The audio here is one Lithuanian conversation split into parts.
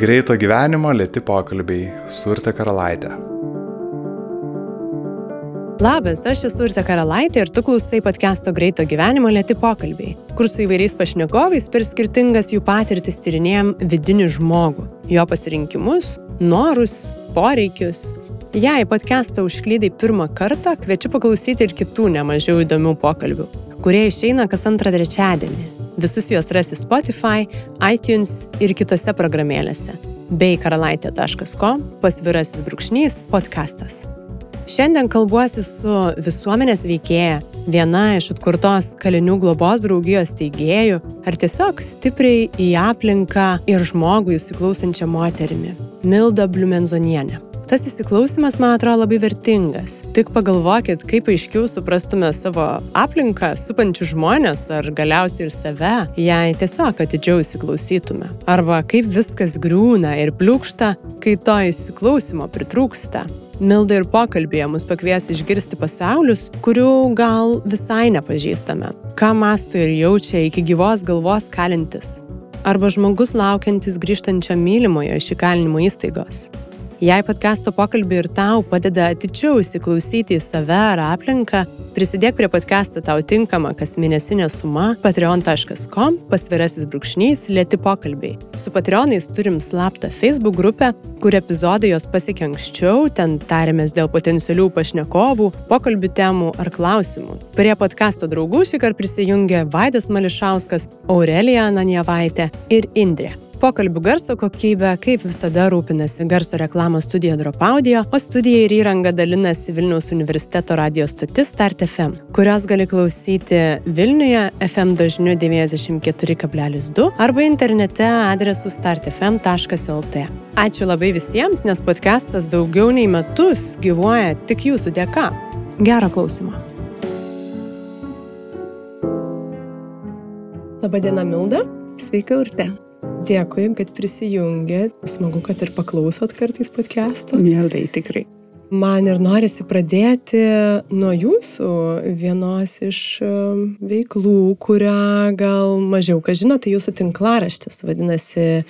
Greito gyvenimo lėti pokalbiai su Urte Karalaitė. Labas, aš esu Urte Karalaitė ir tu klausai podcast'o Greito gyvenimo lėti pokalbiai, kur su įvairiais pašnekovais per skirtingas jų patirtis tyrinėjom vidinį žmogų, jo pasirinkimus, norus, poreikius. Jei podcast'ą užklydai pirmą kartą, kviečiu paklausyti ir kitų nemažiau įdomių pokalbių, kurie išeina kas antrą trečiadienį. Visus juos rasi Spotify, iTunes ir kitose programėlėse bei karalaitė.com pasvirasis brūkšnys podcastas. Šiandien kalbuosi su visuomenės veikėja, viena iš atkurtos kalinių globos draugijos teigėjų, ar tiesiog stipriai į aplinką ir žmogų įsiklausančią moterimi - Milda Bliumenzonienė. Tas įsiklausimas, man atrodo, labai vertingas. Tik pagalvokit, kaip aiškiau suprastume savo aplinką, supančių žmonės ar galiausiai ir save, jei tiesiog atidžiau įsiklausytume. Arba kaip viskas griūna ir pliūkšta, kai to įsiklausimo pritrūksta. Milda ir pokalbėje mus pakvies išgirsti pasaulius, kurių gal visai nepažįstame. Ką masto ir jaučia iki gyvos galvos kalintis. Arba žmogus laukiantis grįžtančio mylimojo iš įkalinimo įstaigos. Jei podcast'o pokalbį ir tau padeda atidžiau įsiklausyti į save ar aplinką, prisidėk prie podcast'o tau tinkama kasmėnesinė suma patreon.com pasvirasis brūkšnys lėti pokalbiai. Su patreonais turim slaptą Facebook grupę, kur epizodai jos pasiekia anksčiau, ten tarėmės dėl potencialių pašnekovų, pokalbių temų ar klausimų. Prie podcast'o draugų šį kartą prisijungė Vaidas Mališauskas, Aurelija Nanjevaitė ir Indrė. Pokalbių garso kokybė, kaip visada, rūpinasi garso reklamos studija Drop Audio, o studija ir įranga dalinasi Vilniaus universiteto radio stotis Start FM, kurios gali klausyti Vilniuje FM dažniu 94,2 arba internete adresu startfm.lt. Ačiū labai visiems, nes podcastas daugiau nei metus gyvuoja tik jūsų dėka. Gero klausimo. Labadiena, Milda. Sveika, Urte. Dėkui, kad prisijungėt. Smagu, kad ir paklausot kartais podcast'o. Mielai, tikrai. Man ir norisi pradėti nuo jūsų vienos iš um, veiklų, kurią gal mažiau, ką žinote, tai jūsų tinklaraštis vadinasi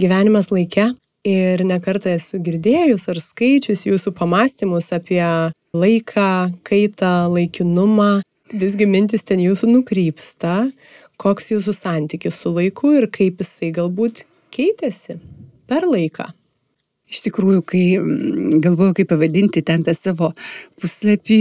Gyvenimas laike. Ir nekartą esu girdėjus ar skaičius jūsų pamastymus apie laiką, kaitą, laikinumą. Visgi mintis ten jūsų nukrypsta koks jūsų santykis su laiku ir kaip jisai galbūt keitėsi per laiką. Iš tikrųjų, kai mm, galvoju, kaip pavadinti ten tą savo puslapį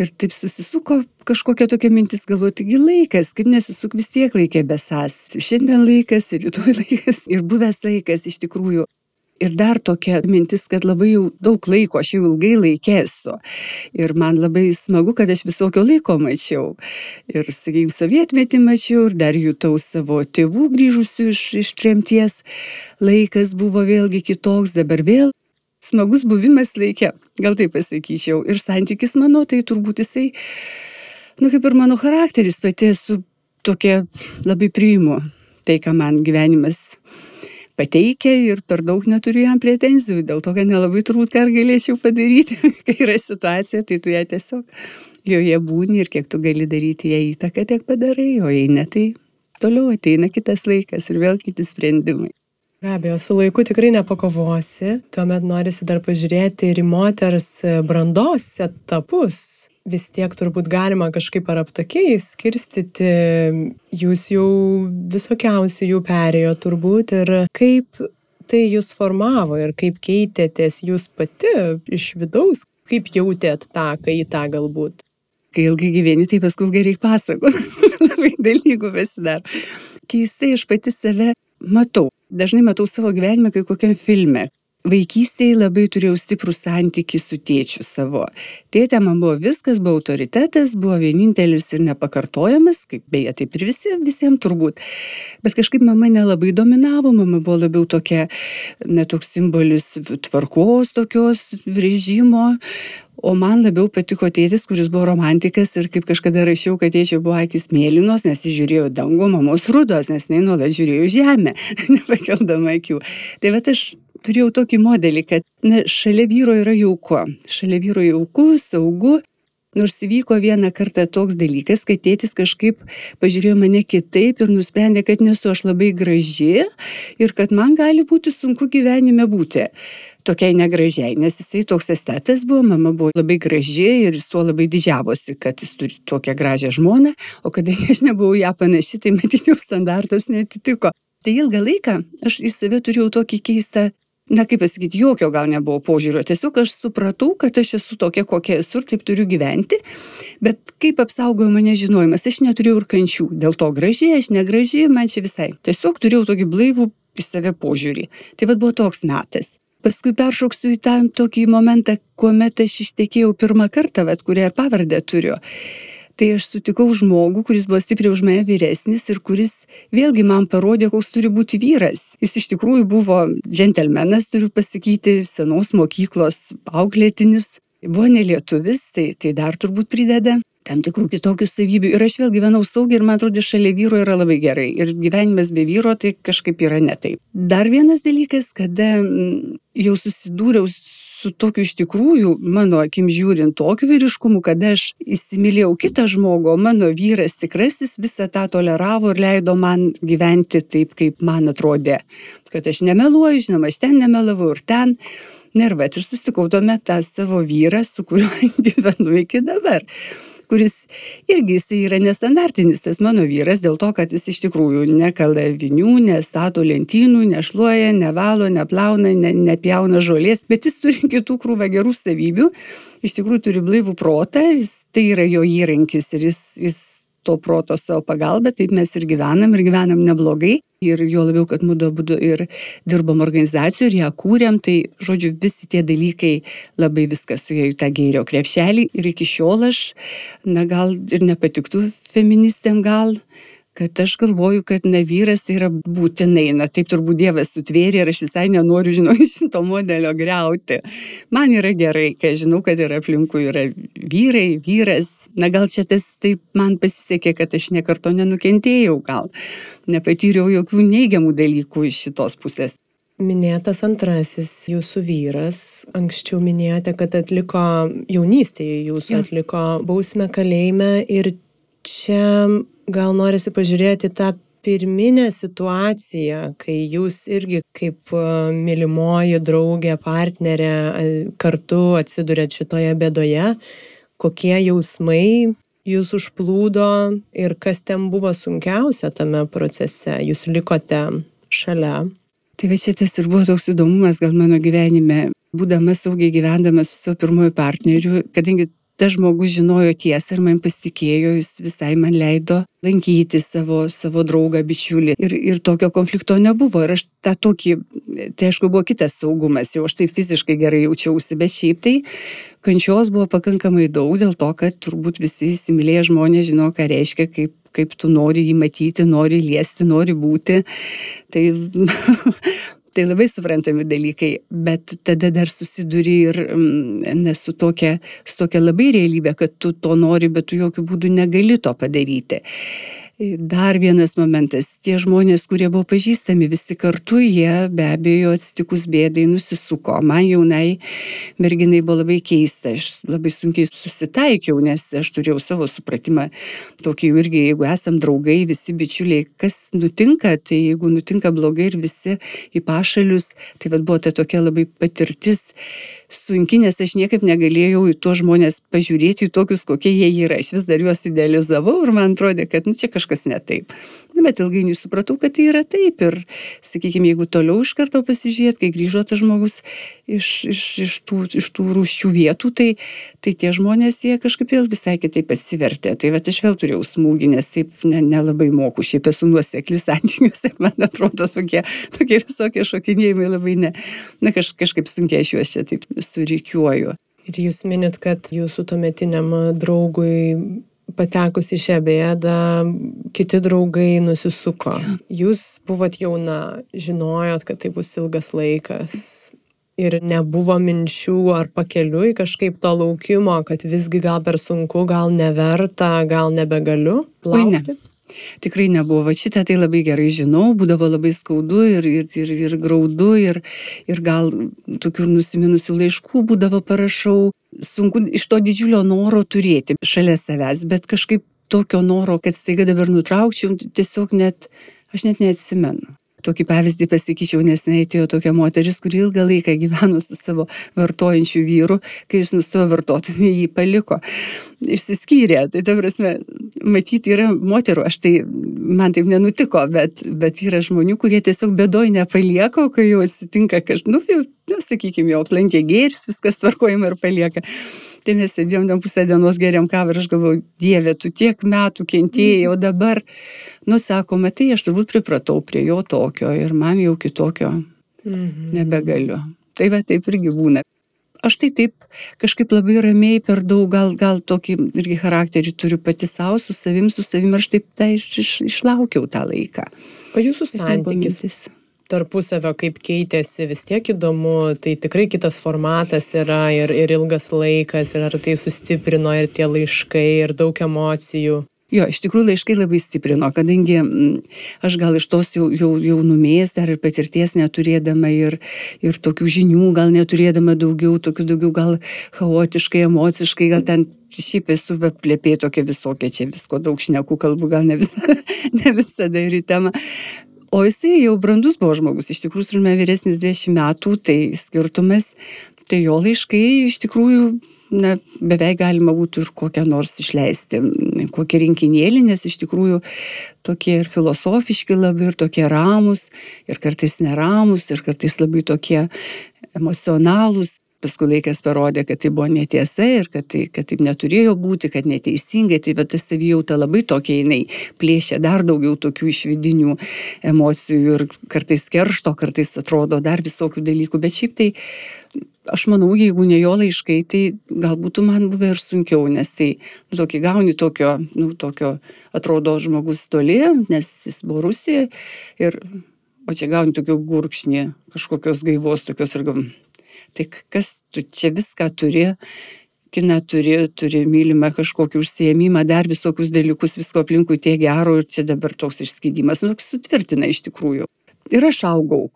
ir taip susisuko kažkokia tokia mintis, galvoju, taigi laikas, kaip nesisuk vis tiek laikė besas. Šiandien laikas, rytoj laikas ir buvęs laikas iš tikrųjų Ir dar tokia mintis, kad labai jau daug laiko, aš jau ilgai laikėsiu. Ir man labai smagu, kad aš visokio laiko mačiau. Ir, sakykime, sovietmetį mačiau ir dar jutau savo tėvų grįžusių iš, iš tremties. Laikas buvo vėlgi kitoks, dabar vėl smagus buvimas laikė, gal taip pasakyčiau. Ir santykis mano, tai turbūt jisai, nu kaip ir mano charakteris, pati esu tokia labai priimu tai, ką man gyvenimas pateikia ir per daug neturiu jam pretenzijų, dėl to, kad nelabai turbūt ką galėčiau padaryti, kai yra situacija, tai tu ją tiesiog joje būni ir kiek tu gali daryti ją įtaką, tiek padarai, o jei ne, tai toliau ateina kitas laikas ir vėl kiti sprendimai. Be abejo, su laiku tikrai nepakovosi, tuomet norisi dar pažiūrėti ir į moters brandos etapus vis tiek turbūt galima kažkaip ar aptakiai skirstyti, jūs jau visokiausių jų perėjo turbūt ir kaip tai jūs formavo ir kaip keitėtės jūs pati iš vidaus, kaip jautėt tą kaitą galbūt. Kai ilgai gyveni, tai paskui gerai pasako, labai dalykų pasidaro. Keistai aš pati save matau. Dažnai matau savo gyvenime kaip kokiam filme, Vaikystėje labai turėjau stiprų santykių su tėčiu savo. Tėtė man buvo viskas, buvo autoritetas, buvo vienintelis ir nepakartojamas, kaip beje, taip ir visi, visiems turbūt. Bet kažkaip mama nelabai dominavo, mama buvo labiau tokia, netoks simbolis tvarkos, tokios režimo, O man labiau patiko tėtis, kuris buvo romantikas ir kaip kažkada rašiau, kad tėčio buvo akis mėlynos, nes jis žiūrėjo dangų, mamos rudos, nes jinai nuolat žiūrėjo žemę, nepakeldama akių. Tai va aš turėjau tokį modelį, kad na, šalia vyro yra jauku. Šalia vyro jauku, saugu. Nors įvyko vieną kartą toks dalykas, kad tėtis kažkaip pažiūrėjo mane kitaip ir nusprendė, kad nesu aš labai graži ir kad man gali būti sunku gyvenime būti tokiai negražiai, nes jisai toks estetas buvo, mama buvo labai graži ir jis tuo labai didžiavosi, kad jis turi tokią gražią žmoną, o kadangi aš nebuvau ją panaši, tai matyt, jau standartas netitiko. Tai ilgą laiką aš į save turėjau tokį keistą na kaip pasakyti, jokio gal nebuvo požiūrio. Tiesiog aš supratau, kad aš esu tokia, kokia esu ir taip turiu gyventi. Bet kaip apsaugojo mane žinojimas, aš neturėjau ir kančių. Dėl to gražiai, aš negražiai, man čia visai. Tiesiog turėjau tokį blaivų į save požiūrį. Tai vad buvo toks metas. Paskui peršoksiu į tą tokį momentą, kuomet aš ištekėjau pirmą kartą, bet kurią pavardę turiu tai aš sutikau žmogų, kuris buvo stipriai už mane vyresnis ir kuris vėlgi man parodė, koks turi būti vyras. Jis iš tikrųjų buvo džentelmenas, turiu pasakyti, senos mokyklos auklėtinis. Buvo nelietuvis, tai, tai dar turbūt prideda tam tikrų kitokių savybių. Ir aš vėl gyvenau saugiai ir man atrodo, šalia vyro yra labai gerai. Ir gyvenimas be vyro tai kažkaip yra ne taip. Dar vienas dalykas, kada mm, jau susidūriau su tokiu iš tikrųjų, mano akim žiūrint, tokiu vyriškumu, kad aš įsimylėjau kitą žmogų, o mano vyras tikrasis visą tą toleravo ir leido man gyventi taip, kaip man atrodė. Kad aš nemeluoju, žinoma, aš ten nemelavau ir ten. Nervat ir susitikau tuomet tą savo vyrą, su kuriuo gyvenu iki dabar kuris irgi jisai yra nestandartinis, tas mano vyras, dėl to, kad jis iš tikrųjų nekala vinių, nestato lentynų, nešluoja, nevalo, neplauna, ne, nepjauna žolės, bet jis turi kitų krūvą gerų savybių, iš tikrųjų turi blaivų protą, jis, tai yra jo įrankis ir jis, jis to proto savo pagalba, taip mes ir gyvenam ir gyvenam neblogai. Ir jo labiau, kad mūdu abu ir dirbom organizacijų ir ją kūrėm, tai, žodžiu, visi tie dalykai labai viskas suėjo į tą gėrio krepšelį. Ir iki šiol aš, na gal ir nepatiktų feministėm gal, kad aš galvoju, kad na vyras yra būtinai, na taip turbūt Dievas sutvėrė ir aš visai nenoriu, žinau, šito modelio greuti. Man yra gerai, kai žinau, kad yra aplinkui yra vyrai, vyras. Na gal čia tas taip man pasisekė, kad aš nekarto nenukentėjau, gal nepatyriau jokių neigiamų dalykų iš šitos pusės. Minėtas antrasis jūsų vyras, anksčiau minėjote, kad atliko jaunystėje, jūsų ja. atliko bausmę kalėjime ir čia gal norisi pažiūrėti tą pirminę situaciją, kai jūs irgi kaip e, mylimoji draugė, partnerė kartu atsidurėt šitoje bėdoje, kokie jausmai jūs užplūdo ir kas ten buvo sunkiausia tame procese, jūs likote šalia. Tai va šitas ir buvo toks įdomumas gal mano gyvenime, būdama saugiai gyvendama su savo pirmoju partneriu, kadangi tas žmogus žinojo tiesą ir man pasitikėjo, jis visai man leido lankyti savo, savo draugą, bičiulį. Ir, ir tokio konflikto nebuvo. Ir aš tą tokį, tai aišku, buvo kitas saugumas, jau aš tai fiziškai gerai jaučiausi, bet šiaip tai kančios buvo pakankamai daug dėl to, kad turbūt visi įsimylėję žmonės žino, ką reiškia, kaip kaip tu nori jį matyti, nori liesti, nori būti. Tai Tai labai suprantami dalykai, bet tada dar susiduri ir mm, nes su tokia, su tokia labai realybė, kad tu to nori, bet tu jokių būdų negali to padaryti. Dar vienas momentas, tie žmonės, kurie buvo pažįstami visi kartu, jie be abejo atsitikus bėdai nusisuko. Man jaunai merginai buvo labai keista, aš labai sunkiai susitaikiau, nes aš turėjau savo supratimą, tokį irgi, jeigu esam draugai, visi bičiuliai, kas nutinka, tai jeigu nutinka blogai ir visi į pašalius, tai vad buvo ta tokia labai patirtis sunki, nes aš niekaip negalėjau į tuos žmonės pažiūrėti, į tokius, kokie jie yra. Aš vis dar juos idealizavau ir man atrodė, kad nu, čia kažkas ne taip. Na, bet ilgainiui supratau, kad tai yra taip. Ir, sakykime, jeigu toliau iš karto pasižiūrėt, kai grįžo tas žmogus iš, iš, iš, tų, iš tų rūšių vietų, tai, tai tie žmonės, jie kažkaip vėl visai kitaip atsivertė. Tai va, aš vėl turėjau smūgį, nes taip nelabai ne moku, šiaip esu nuoseklis santykiuose, man atrodo, tokie, tokie visokie šokinėjimai labai ne. Na, kaž, kažkaip sunkiai aš juos čia taip surikiuoju. Ir jūs minit, kad jūsų tuometiniam draugui patekus į šią bėdą, kiti draugai nusisuko. Jūs buvot jauna, žinojot, kad tai bus ilgas laikas. Ir nebuvo minčių ar pakeliui kažkaip to laukimo, kad visgi gal per sunku, gal neverta, gal nebegaliu. Oi, ne. Tikrai nebuvo. Šitą tai labai gerai žinau, būdavo labai skaudu ir, ir, ir, ir graudu ir, ir gal tokių nusiminusių laiškų būdavo parašau. Sunku iš to didžiulio noro turėti šalia savęs, bet kažkaip tokio noro, kad staiga dabar nutraukčiau, tiesiog net, aš net neatsimenu. Tokį pavyzdį pasakyčiau, nes neįtėjo tokia moteris, kuri ilgą laiką gyveno su savo vartojančiu vyru, kai jis nustojo vartoti, jį paliko. Išsiskyrė. Tai ta prasme, matyti yra moterų, aš tai, man taip nenutiko, bet, bet yra žmonių, kurie tiesiog bedoj nepalieka, kai jau atsitinka kažkas, nu, jau, nu, sakykime, jau aplankė gėris, viskas tvarkojama ir palieka. Tai mes sėdėjom ten pusę dienos geriam kavą ir aš galvoju, Dieve, tu tiek metų kentėjai, o dabar, nu, sako, matai, aš turbūt pripratau prie jo tokio ir man jau kitokio mhm. nebegaliu. Tai va, taip irgi būna. Aš tai taip kažkaip labai ramiai per daug, gal, gal tokį irgi charakterį turiu pati savo, su savim, su savim, aš taip tai iš, iš, išlaukiau tą laiką. O jūsų santykis tarpusavio kaip keitėsi, vis tiek įdomu, tai tikrai kitas formatas yra ir, ir ilgas laikas, ir ar tai sustiprino ir tie laiškai, ir daug emocijų. Jo, iš tikrųjų laiškai labai stiprino, kadangi mm, aš gal iš tos jau, jau, jau numėjęs dar ir patirties neturėdama ir, ir tokių žinių, gal neturėdama daugiau, tokių daugiau gal chaotiškai, emociškai, gal ten šiaip esu plėpė tokia visokia, čia visko daug šnekų kalbų, gal ne, visa, ne visada ir į temą, O jisai jau brandus buvo žmogus, iš tikrųjų, mane vyresnis 20 metų, tai skirtumas, tai jo laiškai iš tikrųjų na, beveik galima būtų ir kokią nors išleisti, kokį rinkinėlį, nes iš tikrųjų tokie ir filosofiški labai, ir tokie ramus, ir kartais neramus, ir kartais labai tokie emocionalūs. Paskui laikas parodė, kad tai buvo netiesa ir kad, tai, kad taip neturėjo būti, kad neteisingai, tai bet ta savijauta labai tokia jinai plėšia dar daugiau tokių išvidinių emocijų ir kartais keršto, kartais atrodo dar visokių dalykų, bet šiaip tai aš manau, jeigu ne jo laiškai, tai galbūt man buvo ir sunkiau, nes tai nu, tokį gauni tokio, nu, tokio, atrodo, žmogus toli, nes jis buvo Rusijoje ir, o čia gauni tokio gurkšnį, kažkokios gaivos, tokios ir gavom Tai kas tu čia viską turi, kiną turi, turi mylimą kažkokį užsiemimą, dar visokius dalykus, visko aplinkui tie gero ir čia dabar toks išskydimas, nu, sutvirtina iš tikrųjų. Ir aš augau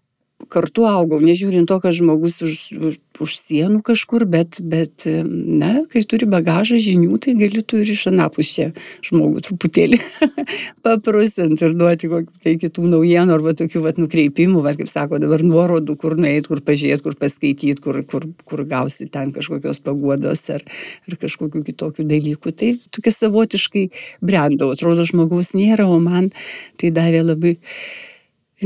kartu augau, nežiūrint to, kad žmogus už, už, už sienų kažkur, bet, bet, na, kai turi bagažą žinių, tai gali tu ir iš anapus čia žmogų truputėlį paprusint ir duoti kokių tai kitų naujienų arba tokių vat, nukreipimų, vat, kaip sako, dabar nuorodų, kur nueit, kur pažiūrėti, kur paskaityti, kur, kur, kur gausi ten kažkokios paguodos ar, ar kažkokių kitokių dalykų. Tai tokia savotiškai brendau, atrodo, žmogaus nėra, o man tai davė labai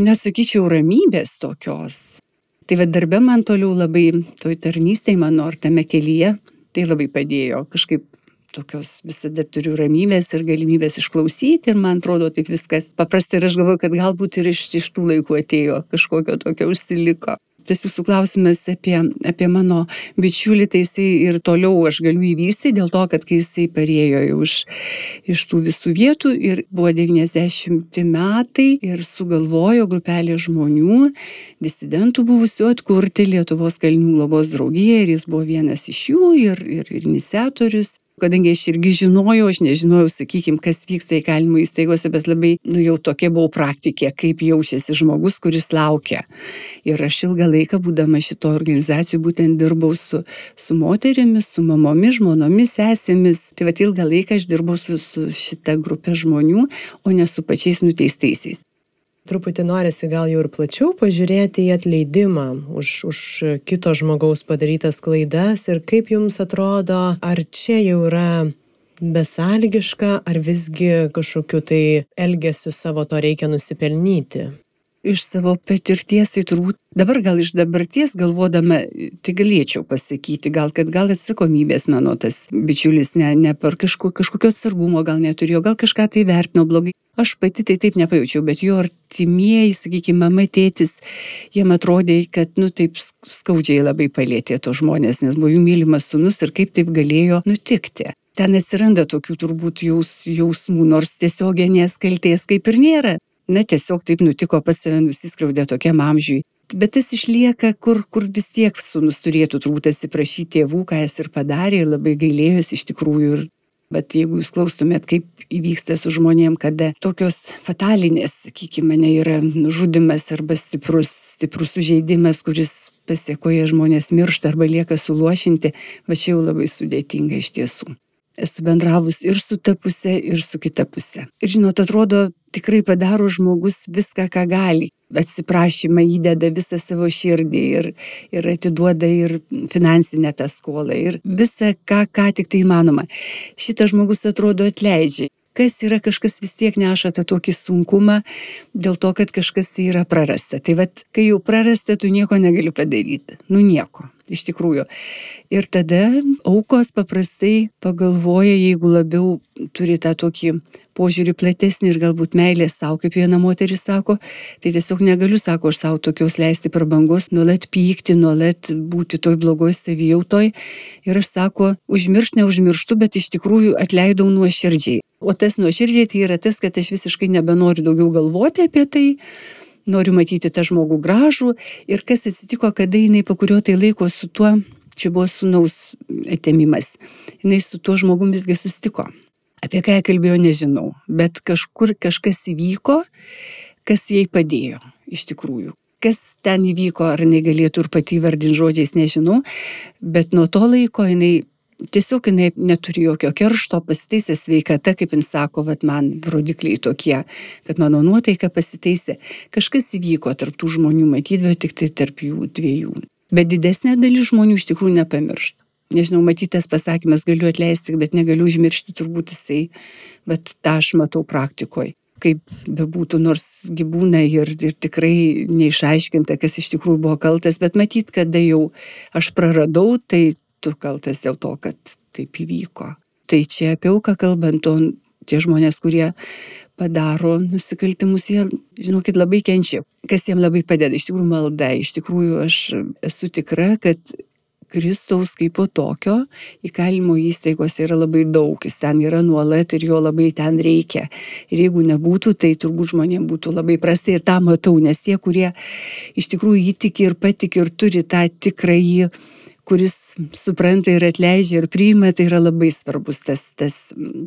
nesakyčiau, ramybės tokios. Tai vad darbė man toliau labai, toj tarnystėje mano ar tame kelyje, tai labai padėjo. Kažkaip tokios visada turiu ramybės ir galimybės išklausyti ir man atrodo taip viskas paprastai ir aš galvoju, kad galbūt ir iš, iš tų laikų atėjo kažkokio tokio užsiliko tas jūsų klausimas apie, apie mano bičiulį, tai jisai ir toliau aš galiu įvysti dėl to, kad kai jisai parėjo iš, iš tų visų vietų ir buvo 90 metai ir sugalvojo grupelė žmonių, disidentų buvusių atkurti Lietuvos kalinių globos draugiją ir jis buvo vienas iš jų ir, ir, ir iniciatorius. Kadangi aš irgi žinojau, aš nežinojau, sakykime, kas vyksta įkalinimo įstaigose, bet labai, nu jau tokia buvau praktikė, kaip jaučiasi žmogus, kuris laukia. Ir aš ilgą laiką, būdama šito organizacijų, būtent dirbau su, su moterimis, su mamomis, žmonomis, sesėmis. Tai va ilgą laiką aš dirbau su, su šita grupė žmonių, o ne su pačiais nuteistaisiais. Truputį norisi gal jau ir plačiau pažiūrėti į atleidimą už, už kito žmogaus padarytas klaidas ir kaip jums atrodo, ar čia jau yra besąlygiška, ar visgi kažkokiu tai elgesiu savo to reikia nusipelnyti iš savo patirties, tai turbūt dabar gal iš dabarties galvodama, tai galėčiau pasakyti, gal kad gal atsakomybės mano tas bičiulis ne, ne per kažko, kažkokio atsargumo gal neturėjo, gal kažką tai vertino blogai. Aš pati tai taip nepajaučiau, bet jo artimieji, sakykime, mama tėtis, jiem atrodė, kad, nu, taip skaudžiai labai palėtė to žmonės, nes buvo jų mylimas sunus ir kaip taip galėjo nutikti. Ten atsiranda tokių turbūt jaus, jausmų, nors tiesioginės kalties kaip ir nėra na tiesiog taip nutiko, pats save nusiskriaudė tokiam amžiui. Bet tas išlieka, kur, kur vis tiek sunus turėtų turbūt atsiprašyti tėvų, ką jis ir padarė, ir labai gailėjosi iš tikrųjų. Ir, bet jeigu jūs klaustumėt, kaip įvyksta su žmonėm, kada tokios fatalinės, sakykime, ne yra žudimas arba stiprus, stiprus sužeidimas, kuris pasiekoje žmonės miršta arba lieka suluošinti, va čia jau labai sudėtinga iš tiesų. Esu bendravus ir su ta pusė, ir su kita pusė. Ir žinot, atrodo, tikrai padaro žmogus viską, ką gali. Atsiprašymą įdeda visą savo širdį ir, ir atiduoda ir finansinę tą skolą ir visą, ką, ką tik tai įmanoma. Šitas žmogus atrodo atleidžia kas yra kažkas vis tiek neša tą tokį sunkumą dėl to, kad kažkas yra prarasta. Tai vad, kai jau prarasta, tu nieko negali padaryti. Nu nieko, iš tikrųjų. Ir tada aukos paprastai pagalvoja, jeigu labiau turi tą tokį požiūrį platesnį ir galbūt meilę savo, kaip viena moteris sako, tai tiesiog negaliu, sako, aš savo tokios leisti per bangos, nuolat pykti, nuolat būti toj blogoj savijautoj. Ir aš sako, užmiršt neužmirštu, bet iš tikrųjų atleidau nuoširdžiai. O tas nuoširdžiai tai yra tas, kad aš visiškai nebenoriu daugiau galvoti apie tai, noriu matyti tą žmogų gražų ir kas atsitiko, kada jinai po kurio tai laiko su tuo, čia buvo sunaus atėmimas, jinai su tuo žmogum visgi susitiko. Apie ką jie kalbėjo, nežinau, bet kažkur kažkas įvyko, kas jai padėjo, iš tikrųjų. Kas ten įvyko, ar jinai galėtų ir pati vardinti žodžiais, nežinau, bet nuo to laiko jinai tiesiog jinai neturi jokio keršto, pasitaisė sveikata, kaip jin sako, vat man rodikliai tokie, kad mano nuotaika pasitaisė. Kažkas įvyko tarp tų žmonių, matyt, bet tik tai tarp jų dviejų. Bet didesnė dalis žmonių iš tikrųjų nepamiršta. Nežinau, matytas pasakymas galiu atleisti, bet negaliu užmiršti, turbūt jisai, bet tą aš matau praktikoje kaip bebūtų, nors gyvūna ir, ir tikrai neišaiškinta, kas iš tikrųjų buvo kaltas, bet matyt, kada jau aš praradau, tai tu kaltas dėl to, kad taip įvyko. Tai čia apie auką kalbant, o tie žmonės, kurie padaro nusikaltimus, jie, žinokit, labai kenčia. Kas jiems labai padeda, iš tikrųjų malda, iš tikrųjų aš esu tikra, kad Kristaus kaip po tokio įkalinimo įstaigose yra labai daug, jis ten yra nuolat ir jo labai ten reikia. Ir jeigu nebūtų, tai turbūt žmonėms būtų labai prastai ir tą matau, nes tie, kurie iš tikrųjų įtiki ir patik ir turi tą tikrąjį kuris supranta ir atleidžia ir priima, tai yra labai svarbus tas, tas,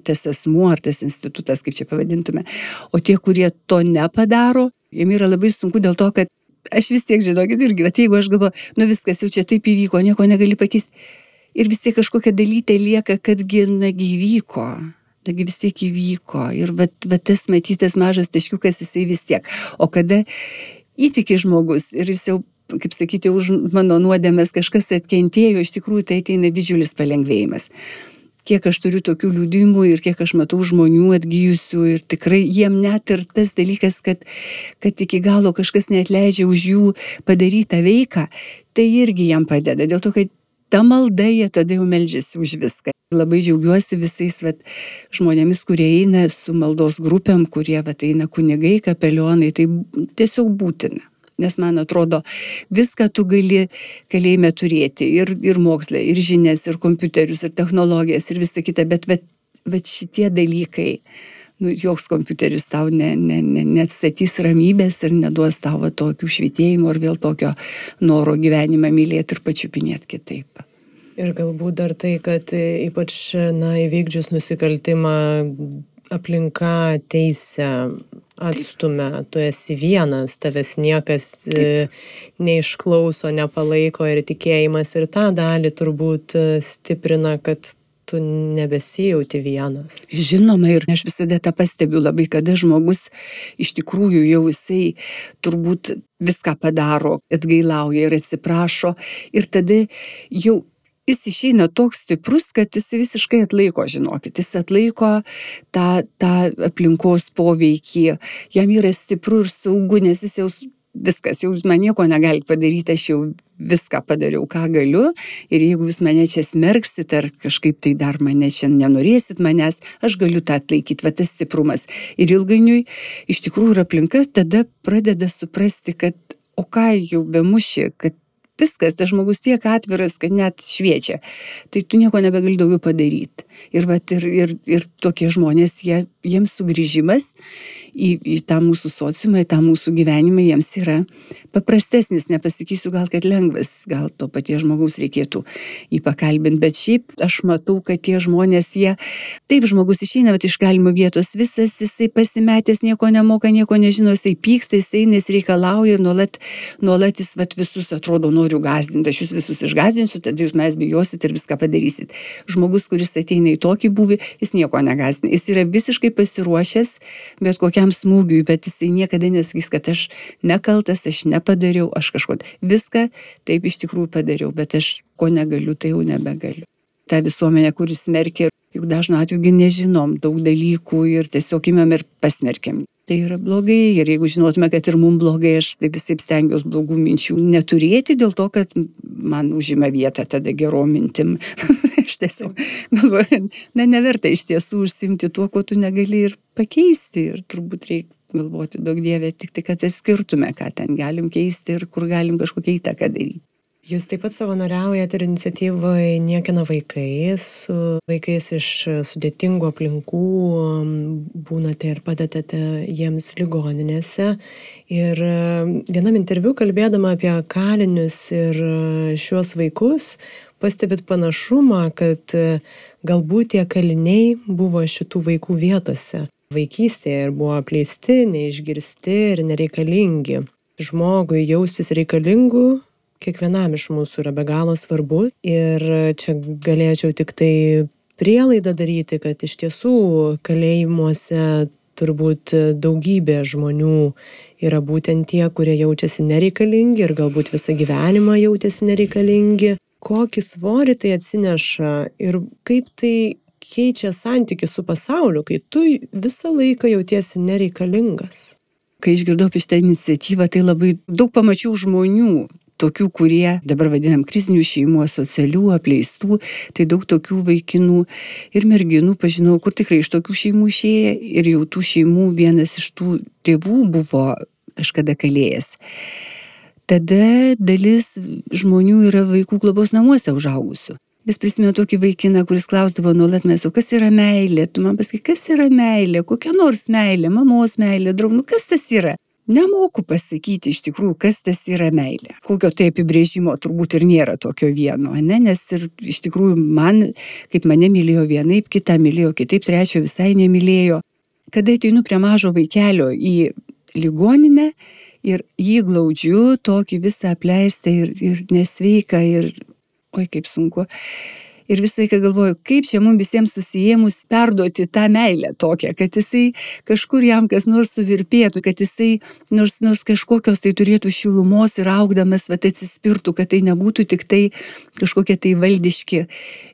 tas asmuo ar tas institutas, kaip čia pavadintume. O tie, kurie to nepadaro, jiem yra labai sunku dėl to, kad aš vis tiek, žinokit, irgi, bet jeigu aš galvoju, nu viskas jau čia taip įvyko, nieko negali pakeisti. Ir vis tiek kažkokia dalytė lieka, kadgi nagi įvyko. Nagi vis tiek įvyko. Ir va, va tas matytas mažas taškiukas jisai vis tiek. O kada įtiki žmogus ir jis jau kaip sakyti, už mano nuodėmės kažkas atkentėjo, iš tikrųjų tai ateina didžiulis palengvėjimas. Kiek aš turiu tokių liūdimų ir kiek aš matau žmonių atgyjusių ir tikrai jiem net ir tas dalykas, kad, kad iki galo kažkas neatleidžia už jų padarytą veiką, tai irgi jam padeda. Dėl to, kad ta malda jie tada jau melžiasi už viską. Labai džiaugiuosi visais vat, žmonėmis, kurie eina su maldos grupėm, kurie vat, eina kunigai, kapelionai, tai tiesiog būtina. Nes man atrodo, viską tu gali kalėjime turėti. Ir, ir mokslę, ir žinias, ir kompiuterius, ir technologijas, ir visa kita. Bet, bet, bet šitie dalykai, nu, joks kompiuteris tau ne, ne, ne, neatstatys ramybės ir neduos tavo tokių švitėjimų ar vėl tokio noro gyvenimą mylėti ir pačiupinėti kitaip. Ir galbūt dar tai, kad ypač, na, įvykdžius nusikaltimą aplinka teisė atstumia, tu esi vienas, tavęs niekas Taip. E, neišklauso, nepalaiko ir tikėjimas ir tą dalį turbūt e, stiprina, kad tu nebesijauti vienas. Žinoma, ir aš visada tą pastebiu labai, kada žmogus iš tikrųjų jau jisai turbūt viską padaro, atgailauja ir atsiprašo ir tada jau jis išeina toks stiprus, kad jis visiškai atlaiko, žinokit, jis atlaiko tą, tą aplinkos poveikį, jam yra stipru ir saugu, nes jis jau viskas, jau man nieko negali padaryti, aš jau viską padariau, ką galiu ir jeigu jūs mane čia smerksit ar kažkaip tai dar mane čia nenorėsit manęs, aš galiu tą atlaikyti, va tas stiprumas. Ir ilgainiui iš tikrųjų ir aplinka tada pradeda suprasti, kad o ką jau bemuši, kad viskas, tas žmogus tiek atviras, kad net šviečia. Tai tu nieko nebegali daugiau padaryti. Ir, vat, ir, ir, ir tokie žmonės, jie, jiems sugrįžimas į, į tą mūsų sociumą, į tą mūsų gyvenimą, jiems yra paprastesnis, nepasakysiu gal, kad lengvas, gal to paties žmogaus reikėtų jį pakalbinti, bet šiaip aš matau, kad tie žmonės, jie, taip žmogus išeina vat, iš galimo vietos, visas jisai pasimetęs, nieko nemoka, nieko nežino, jisai pyksta, jisai nes reikalauja ir nuolat, nuolat jis vat, visus atrodo nori noriu gazdinti, aš jūs visus išgazdinsiu, tada jūs mes bijosit ir viską padarysit. Žmogus, kuris ateina į tokį būvį, jis nieko negazdina. Jis yra visiškai pasiruošęs bet kokiam smūgiui, bet jisai niekada nesakys, kad aš nekaltas, aš nepadariau, aš kažko. Viską taip iš tikrųjų padariau, bet aš ko negaliu, tai jau nebegaliu. Ta visuomenė, kuris smerkia, juk dažnu atveju nežinom daug dalykų ir tiesiog imam ir pasmerkiam tai yra blogai ir jeigu žinotume, kad ir mums blogai, aš tai visai stengiuosi blogų minčių neturėti dėl to, kad man užima vietą tada gerom mintim. aš tiesiog galvoju, na neverta iš tiesų užsimti tuo, ko tu negali ir pakeisti ir turbūt reikia galvoti daug dievė, tik tai, kad atskirtume, ką ten galim keisti ir kur galim kažkokią įtaką daryti. Jūs taip pat savanoriaujate ir iniciatyvoje Niekina vaikai, su vaikais iš sudėtingų aplinkų būnate ir padedate jiems ligoninėse. Ir vienam interviu kalbėdama apie kalinius ir šiuos vaikus, pastebit panašumą, kad galbūt tie kaliniai buvo šitų vaikų vietose. Vaikystėje ir buvo apleisti, neišgirsti ir nereikalingi. Žmogui jaustis reikalingu kiekvienam iš mūsų yra be galo svarbu ir čia galėčiau tik tai prielaidą daryti, kad iš tiesų kalėjimuose turbūt daugybė žmonių yra būtent tie, kurie jaučiasi nereikalingi ir galbūt visą gyvenimą jautėsi nereikalingi. Kokį svorį tai atsineša ir kaip tai keičia santykių su pasauliu, kai tu visą laiką jautiesi nereikalingas. Kai išgirdau apie šitą iniciatyvą, tai labai daug pamačiau žmonių, tokių, kurie dabar vadinam krizinių šeimų, socialių, apleistų, tai daug tokių vaikinų ir merginų pažinau, kur tikrai iš tokių šeimų išėję ir jau tų šeimų vienas iš tų tėvų buvo kažkada kalėjęs. Tada dalis žmonių yra vaikų globos namuose užaugusių. Vis prisimenu tokį vaikiną, kuris klausdavo nuolat mes, o kas yra meilė? Tu man pasakai, kas yra meilė? Kokia nors meilė, mamos meilė, draugų, nu kas tas yra? Nemoku pasakyti iš tikrųjų, kas tas yra meilė. Kokio tai apibrėžimo turbūt ir nėra tokio vieno, ne? nes ir iš tikrųjų man, kaip mane mylėjo vienaip, kitą mylėjo kitaip, trečio visai nemylėjo. Kada ateinu prie mažo vaikelio į ligoninę ir jį glaudžiu, tokį visą apleistą ir, ir nesveiką ir, oi kaip sunku ir visą laiką galvoju, kaip čia mums visiems susijėmus perduoti tą meilę tokią, kad jisai kažkur jam kas nors suvirpėtų, kad jisai nors, nors kažkokios tai turėtų šilumos ir augdamas, va, atsispirtų, kad tai nebūtų tik tai kažkokie tai valdiški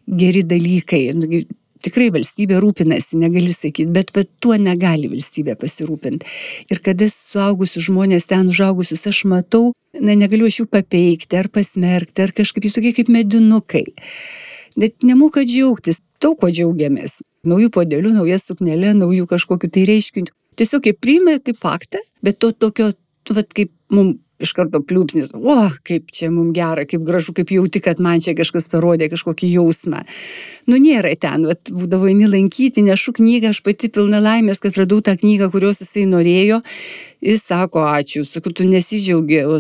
geri dalykai. Nu, tikrai valstybė rūpinasi, negaliu sakyti, bet va, tuo negali valstybė pasirūpinti. Ir kada suaugusius žmonės ten užaugusius aš matau, na, negaliu aš jų papeikti ar pasmerkti, ar kažkaip jis tokie kaip medinukai net nemoka džiaugtis. Daug ko džiaugiamės. Naujų podelių, nauja suknelė, naujų kažkokiu tai reiškiniu. Tiesiog kaip priima kaip faktą, bet to tokio, vat, kaip mums iš karto pliūpsnis, o, kaip čia mums gera, kaip gražu, kaip jauti, kad man čia kažkas parodė kažkokį jausmą. Nu, nėra ten, vat, būdavo eini lankyti, nešu knygą, aš pati pilna laimės, kad radau tą knygą, kurios jisai norėjo. Jis sako, ačiū, sakau, tu nesidžiaugiau,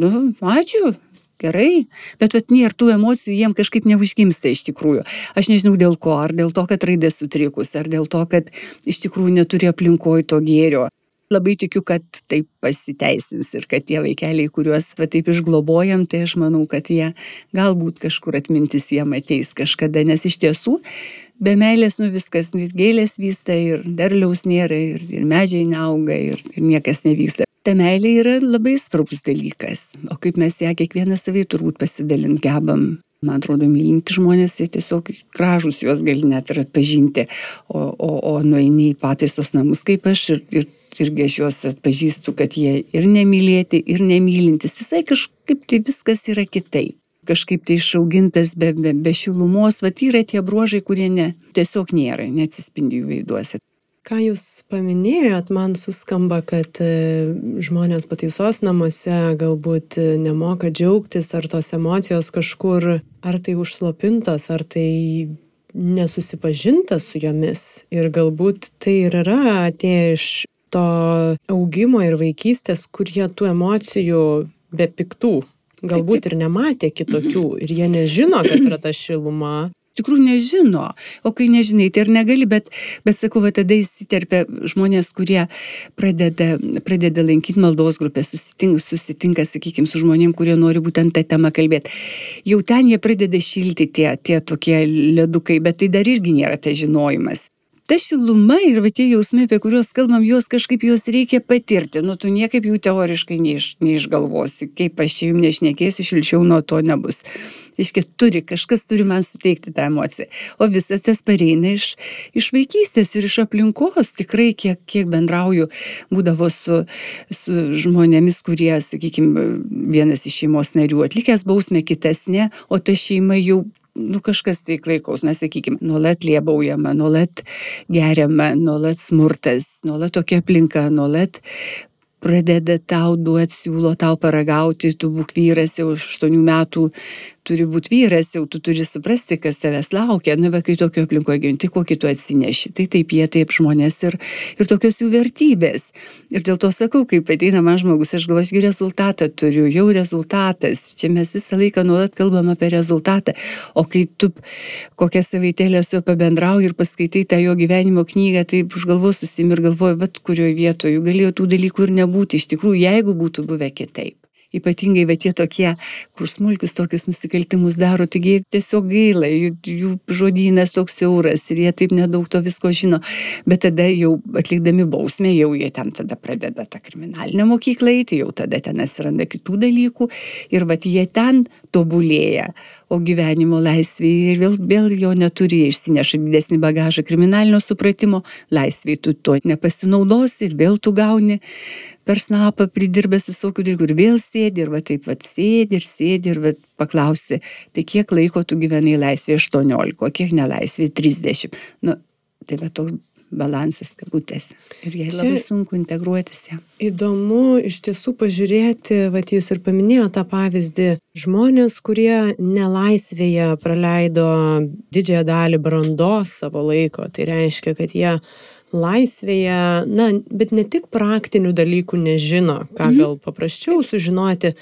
nu, ačiū, gerai, bet vat nėra tų emocijų, jiem kažkaip neužgimsta iš tikrųjų. Aš nežinau dėl ko, ar dėl to, kad raidė sutrikus, ar dėl to, kad iš tikrųjų neturi aplinkoje to gėrio. Labai tikiu, kad tai pasiteisins ir kad tie vaikeliai, kuriuos va, taip išglobojam, tai aš manau, kad jie galbūt kažkur atmintis jiem ateis kažkada, nes iš tiesų be meilės nu viskas, gėlės vysta ir derliaus nėra, ir, ir medžiai neauga, ir, ir niekas nevyksta ta meilė yra labai svarbus dalykas. O kaip mes ją kiekvieną savai turbūt pasidalint gebam. Man atrodo, mylinti žmonės, tai tiesiog gražus juos gali net ir atpažinti. O, o, o nueini į pataisos namus kaip aš ir, ir irgi aš juos atpažįstu, kad jie ir nemylėti, ir nemylintis. Visai kažkaip tai viskas yra kitaip. Kažkaip tai išaugintas be, be, be šilumos, va yra tie bruožai, kurie ne, tiesiog nėra, neatsispindi jų veiduose. Ką Jūs paminėjot, man suskamba, kad e, žmonės pataisos namuose galbūt e, nemoka džiaugtis, ar tos emocijos kažkur, ar tai užslopintos, ar tai nesusipažinta su jomis. Ir galbūt tai ir yra atėję iš to augimo ir vaikystės, kur jie tų emocijų be piktų galbūt ir nematė kitokių. Ir jie nežino, kas yra ta šiluma tikrųjų nežino. O kai nežinai, tai ir negali, bet, bet sakau, va, tada įsiterpia žmonės, kurie pradeda, pradeda lankyti maldos grupę, susitinka, susitinka, sakykime, su žmonėm, kurie nori būtent tą temą kalbėti. Jau ten jie pradeda šilti tie, tie tokie ledukai, bet tai dar irgi nėra tas žinojimas ta šiluma ir va tie jausmai, apie kuriuos kalbam, juos kažkaip juos reikia patirti. Nu, tu niekaip jų teoriškai neiš, neišgalvosi. Kaip aš jums nešnekėsiu, šilčiau nuo to nebus. Iškia, turi, kažkas turi man suteikti tą emociją. O visas tas pareina iš, iš vaikystės ir iš aplinkos. Tikrai, kiek, kiek bendrauju, būdavo su, su žmonėmis, kurie, sakykime, vienas iš šeimos narių atlikęs bausmę, kitas ne, o ta šeima jau nu, kažkas tai klaikaus, na, sakykime, nuolat liebaujama, nuolat geriama, nuolat smurtas, nuolat tokia aplinka, nuolat pradeda tau duoti, siūlo tau paragauti, tu būk vyras jau 8 metų, turi būti vyras, jau tu turi suprasti, kas tavęs laukia. Na, va, kai tokio aplinkoje gyventi, tai kokį tu atsineši. Tai taip jie, taip žmonės ir, ir tokios jų vertybės. Ir dėl to sakau, kai ateina man žmogus, aš galvoju, ašgi rezultatą turiu, jau rezultatas. Čia mes visą laiką nuolat kalbam apie rezultatą. O kai tu kokią savaitėlę su juo pabendrauji ir paskaitai tą jo gyvenimo knygą, tai už galvos susim ir galvoju, vad kurioje vietoje galėjo tų dalykų ir nebūti. Iš tikrųjų, jeigu būtų buvę kitaip ypatingai va tie tokie, kur smulkius tokius nusikaltimus daro, taigi tiesiog gaila, jų, jų žodynas toks siauras ir jie taip nedaug to visko žino, bet tada jau atlikdami bausmę, jau jie ten tada pradeda tą kriminalinę mokyklą eiti, jau tada ten atsiranda kitų dalykų ir va jie ten tobulėja, o gyvenimo laisvėje ir vėl, vėl jo neturi, išsineša didesnį bagažą kriminalinio supratimo, laisvėje tu to nepasinaudosi ir vėl tu gauni per snapą pridirbęs visokių dalykų ir vėl sėdi ir va taip va sėdi ir sėdi ir va paklausi, tai kiek laiko tu gyvenai laisvėje 18, o kiek nelaisvėje 30. Nu, tai va toks balansas kabutėse. Ir jai Čia labai sunku integruotis ją. Įdomu iš tiesų pažiūrėti, va jūs ir paminėjote tą pavyzdį, žmonės, kurie nelaisvėje praleido didžiąją dalį brandos savo laiko, tai reiškia, kad jie laisvėje, na, bet ne tik praktinių dalykų nežino, ką mhm. gal paprasčiau sužinoti,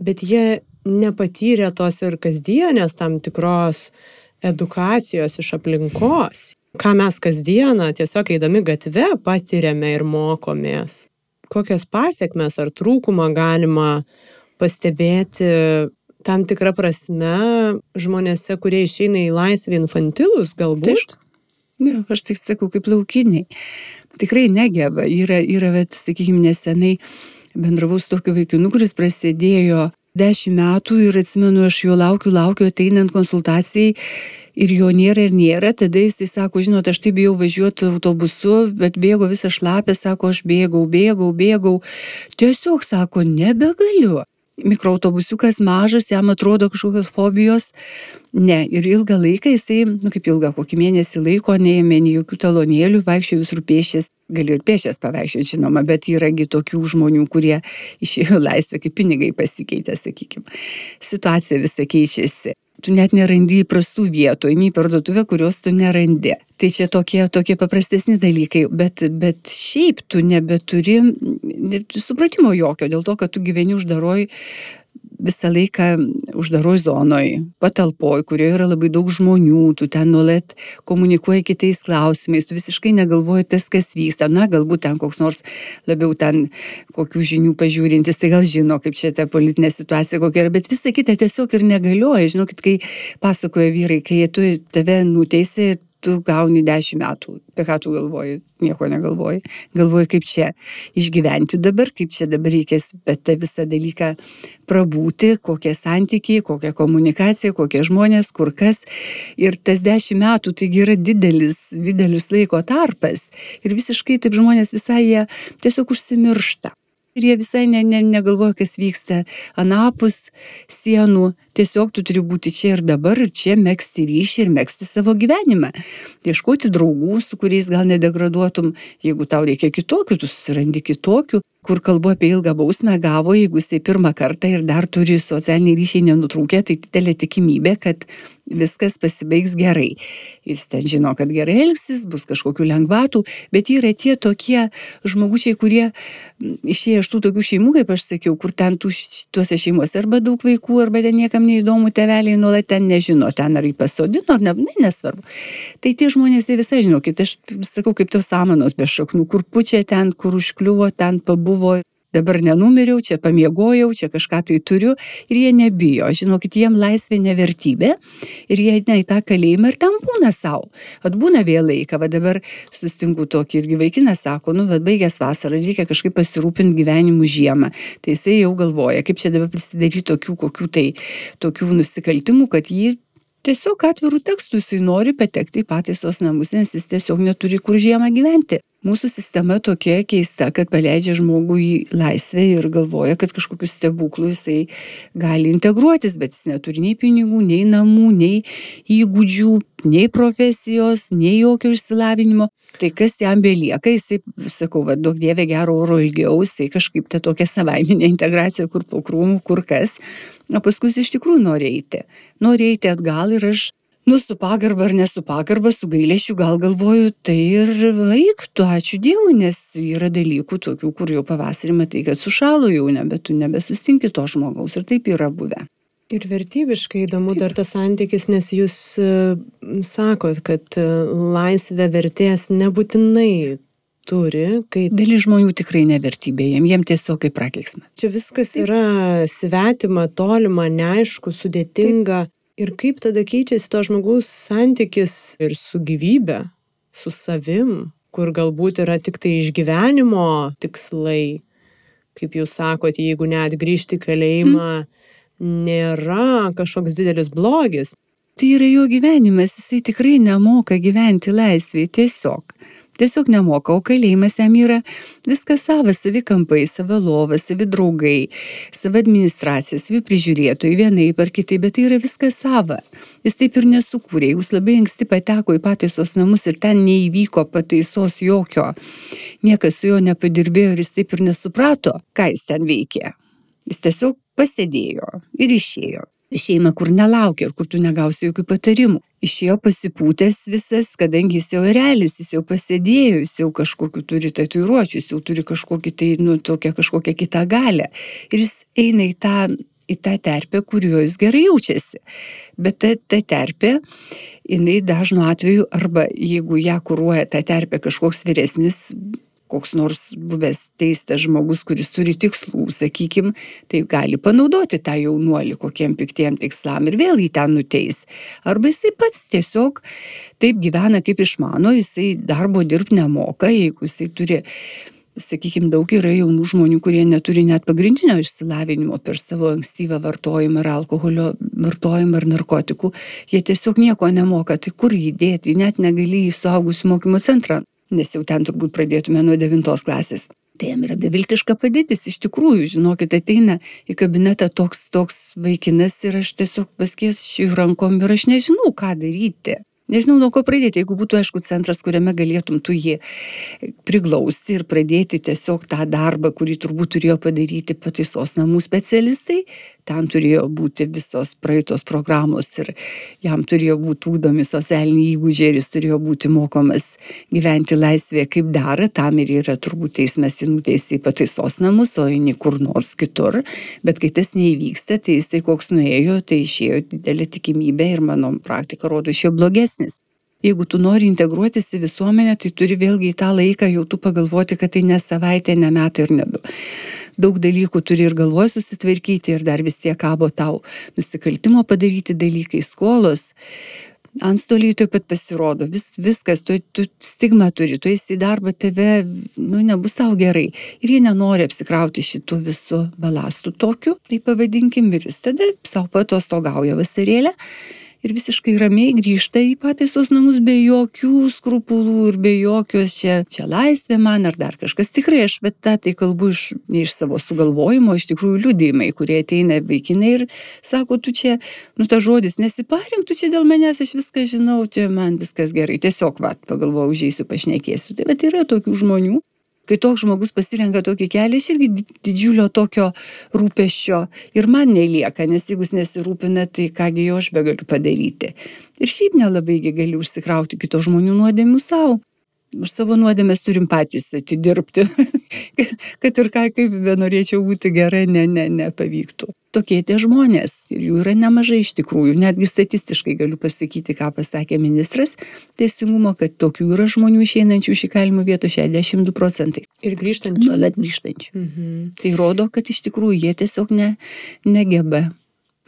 bet jie nepatyrė tos ir kasdienės tam tikros edukacijos iš aplinkos, ką mes kasdieną tiesiog eidami gatve patiriame ir mokomės. Kokias pasiekmes ar trūkumą galima pastebėti tam tikrą prasme žmonėse, kurie išeina į laisvę infantilus galbūt. Taip Ne, aš tik sakau, kaip laukiniai. Tikrai negeba. Yra, yra bet, sakykime, nesenai bendravau su tokiu vaikinu, kuris prasidėjo dešimt metų ir atsimenu, aš jo laukiu, laukiu ateinant konsultacijai ir jo nėra ir nėra, tada jis sako, žinot, aš taip bijau važiuoti autobusu, bet bėgo visą šlapę, sako, aš bėgau, bėgau, bėgau. Tiesiog sako, nebegaliu mikroautobusiukas mažas, jam atrodo kažkokios fobijos. Ne, ir ilgą laiką jisai, nu kaip ilgą, kokį mėnesį laiko, neėmė nei jokių talonėlių, vaikščiojo visur pėšės, galiu ir pėšės pavaikščioti, žinoma, bet yragi tokių žmonių, kurie išėjo laisvę, kaip pinigai pasikeitė, sakykime. Situacija visą keičiasi tu net nerandi įprastų vietų, eini į parduotuvę, kurios tu nerandi. Tai čia tokie, tokie paprastesni dalykai, bet, bet šiaip tu nebeturi supratimo jokio dėl to, kad tu gyveni uždaroj visą laiką uždaroj zonoj, patalpoj, kurioje yra labai daug žmonių, tu ten nuolat komunikuoji kitais klausimais, tu visiškai negalvoji tas, kas vyksta. Na, galbūt ten koks nors labiau ten kokių žinių pažiūrintis, tai gal žino, kaip čia ta politinė situacija kokia yra, bet visa kita tiesiog ir negalioja. Žinokit, kai pasakoja vyrai, kai tu tave nuteisė, tu gauni dešimt metų. Apie ką tu galvoji? Nieko negalvoji. Galvoji, kaip čia išgyventi dabar, kaip čia dabar reikės, bet tą visą dalyką prabūti, kokie santykiai, kokia komunikacija, kokie žmonės, kur kas. Ir tas dešimt metų taigi yra didelis, didelis laiko tarpas. Ir visiškai taip žmonės visai jie tiesiog užsimiršta ir jie visai ne, ne, negalvoja, kas vyksta anapus sienų. Tiesiog tu turi būti čia ir dabar, ir čia mėgsti ryšį ir mėgsti savo gyvenimą. Ieškoti draugų, su kuriais gal nedegraduotum, jeigu tau reikia kitokių, tu susirandi kitokių kur kalbu apie ilgą bausmę, gavo, jeigu jisai pirmą kartą ir dar turi socialiniai ryšiai nenutrūkę, tai didelė tikimybė, kad viskas pasibaigs gerai. Jis ten žino, kad gerai elgsis, bus kažkokių lengvatų, bet yra tie tokie žmogučiai, kurie išėję iš tų tokių šeimų, kaip aš sakiau, kur ten tų, tuose šeimuose arba daug vaikų, arba ten niekam neįdomu, teveliai nuolat ten nežino, ten ar jį pasodino, ar ne, ne, nesvarbu. Tai tie žmonės, jie visai žinokit, aš sakau, kaip tos samanos be šaknų, kur pučia ten, kur užkliuvo, ten pabuvo dabar nenumiriau, čia pamiegojau, čia kažką tai turiu ir jie nebijo. Žinokit, jiem laisvė nevertybė ir jie eina į tą kalėjimą ir ten būna savo. Atbūna vėl laiką, va dabar sustinku tokį irgi vaikinas sako, nu, vad baigęs vasarą, reikia kažkaip pasirūpinti gyvenimu žiemą. Tai jisai jau galvoja, kaip čia dabar prisidaryti tokių kokių tai tokių nusikaltimų, kad jį tiesiog atvirų tekstų jisai nori patekti į pataisos namus, nes jis tiesiog neturi kur žiemą gyventi. Mūsų sistema tokia keista, kad paleidžia žmogų į laisvę ir galvoja, kad kažkokius stebuklų jisai gali integruotis, bet jis neturi nei pinigų, nei namų, nei įgūdžių, nei profesijos, nei jokio išsilavinimo. Tai kas jam belieka, jisai, sakau, va, daug dievė gero oro ilgiau, jisai kažkaip ta tokia savaiminė integracija, kur po krūmų, kur kas. O paskui iš tikrųjų nori eiti. Nori eiti atgal ir aš nu su pagarba ar ne su pagarba, su gailėšiu gal galvoju, tai ir eik tu, ačiū Dievui, nes yra dalykų tokių, kur jau pavasarį matai, kad sušalo jau, nebe tu nebesustinki to žmogaus ir taip yra buvę. Ir vertybiškai įdomu dar tas santykis, nes jūs uh, sakot, kad uh, laisvė vertės nebūtinai turi, kai... Dalis žmonių tikrai nevertybė, jiem, jiem tiesiog kaip prakeiksma. Čia viskas yra svetima, tolima, neaišku, sudėtinga. Taip. Ir kaip tada keičiasi to žmogaus santykis ir su gyvybe, su savim, kur galbūt yra tik tai išgyvenimo tikslai, kaip jūs sakot, jeigu net grįžti kalėjimą nėra kažkoks didelis blogis. Tai yra jo gyvenimas, jisai tikrai nemoka gyventi laisvėje tiesiog tiesiog nemoka, o kalėjimas jam yra viskas savas, savi kampai, sava lova, savi draugai, sava administracija, savi prižiūrėtojai, vienai per kitai, bet tai yra viskas sava. Jis taip ir nesukūrė, jūs labai anksti pateko į pataisos namus ir ten neįvyko pataisos jokio. Niekas su juo nepadirbėjo ir jis taip ir nesuprato, ką jis ten veikė. Jis tiesiog pasėdėjo ir išėjo šeimą, kur nelaukia ir kur tu negausi jokių patarimų. Išėjo pasipūtęs visas, kadangi jis jau realis, jis jau pasėdėjo, jis jau kažkokiu turi tatuiruočius, jis jau turi kažkokį tai, nu, tokią kažkokią kitą galę. Ir jis eina į tą, į tą terpę, kurioje jis gerai jaučiasi. Bet ta, ta terpė, jinai dažnu atveju, arba jeigu ją kūruoja ta terpė kažkoks vyresnis koks nors buvęs teistas žmogus, kuris turi tikslų, sakykim, tai gali panaudoti tą jaunuolį kokiem piktiem tikslam ir vėl jį ten nuteis. Arba jisai pats tiesiog taip gyvena, kaip išmano, jisai darbo dirbti nemoka, jeigu jisai turi sakykime, daug yra jaunų žmonių, kurie neturi net pagrindinio išsilavinimo per savo ankstyvą vartojimą ar alkoholio vartojimą ar narkotikų, jie tiesiog nieko nemoka, tai kur jį dėti, net negali į suaugusių mokymo centrą nes jau ten turbūt pradėtume nuo devintos klasės. Tai jam yra beviltiška padėtis, iš tikrųjų, žinokit, ateina į kabinetą toks, toks vaikinas ir aš tiesiog paskėsiu rankom ir aš nežinau, ką daryti. Nežinau, nuo ko pradėti, jeigu būtų, aišku, centras, kuriame galėtum tu jį priglausti ir pradėti tiesiog tą darbą, kurį turbūt turėjo padaryti pataisos namų specialistai, ten turėjo būti visos praeitos programos ir jam turėjo būti ūkdomi socialiniai įgūdžiai ir jis turėjo būti mokomas gyventi laisvėje kaip dera, tam ir yra turbūt teismas jį nuteisė į pataisos namus, o ne kur nors kitur, bet kai tas neįvyksta, tai jisai koks nuėjo, tai išėjo didelė tikimybė ir mano praktika rodo išėjo blogesnis. Jeigu tu nori integruotis į visuomenę, tai turi vėlgi į tą laiką jau tu pagalvoti, kad tai ne savaitė, ne metai ir ne du daug dalykų turi ir galvoj susitvarkyti ir dar vis tiek kabo tau nusikaltimo padaryti dalykai, skolos. Antstoliai taip pat pasirodo, vis, viskas, tu, tu stigmą turi, tu esi į darbą, tave, nu, nebus tau gerai. Ir jie nenori apsikrauti šitų visų balastų tokiu, tai pavadinkim, ir jis tada savo patostogauja vasarėlę ir visiškai ramiai grįžta į pataisos namus be jokių skrupulų ir be jokios čia, čia laisvė man ar dar kažkas. Tikrai aš bet tą tai kalbu iš, ne iš savo sugalvojimo, iš tikrųjų liūdėjimai, kurie ateina vaikinai ir sako, tu čia, nu ta žodis, nesiparink, tu čia dėl manęs, aš viską žinau, čia man viskas gerai. Tiesiog, va, pagalvoju, užėsiu, pašnekėsiu. Tai bet yra tokių žmonių, kai toks žmogus pasirenka tokį kelią, aš irgi didžiulio tokio rūpeščio ir man nelieka, nes jeigu jis nesirūpina, tai kągi jo aš be galiu padaryti. Ir šiaip nelabai gali užsikrauti kito žmonių nuodėmių savo. Už savo nuodėmės turim patys atidirbti, kad ir ką, kaip benorėčiau būti gera, ne, ne, nepavyktų. Tokie tie žmonės ir jų yra nemažai iš tikrųjų, netgi statistiškai galiu pasakyti, ką pasakė ministras teisingumo, kad tokių yra žmonių išeinančių iš įkalimų vietų 62 procentai. Ir grįžtančių. Nuolat grįžtančių. Mhm. Tai rodo, kad iš tikrųjų jie tiesiog ne, negeba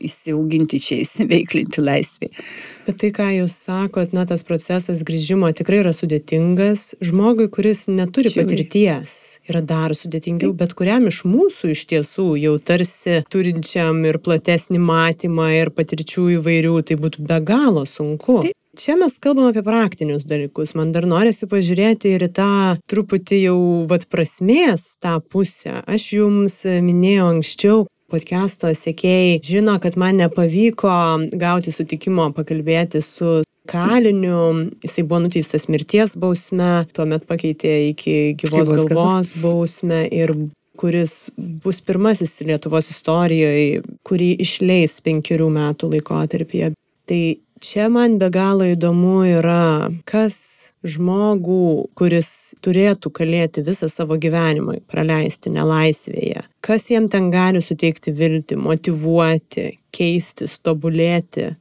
įsiauginti čia, įsiveiklinti laisvėje. Bet tai, ką jūs sakot, na, tas procesas grįžimo tikrai yra sudėtingas. Žmogui, kuris neturi Žiauriai. patirties, yra dar sudėtingiau, bet kuriam iš mūsų iš tiesų jau tarsi turinčiam ir platesnį matymą ir patirčių įvairių, tai būtų be galo sunku. Taip. Čia mes kalbam apie praktinius dalykus. Man dar norisi pažiūrėti ir tą truputį jau vad prasmės tą pusę. Aš jums minėjau anksčiau, podcast'o sekėjai žino, kad man nepavyko gauti sutikimo pakalbėti su kaliniu. Jisai buvo nuteistas mirties bausme, tuomet pakeitė iki gyvos Gyvos galvos bausmę ir kuris bus pirmasis Lietuvos istorijoje, kurį išleis penkerių metų laikotarpyje. Tai čia man be galo įdomu yra, kas žmogų, kuris turėtų kalėti visą savo gyvenimą, praleisti nelaisvėje, kas jam ten gali suteikti viltį, motivuoti, keistis, tobulėti,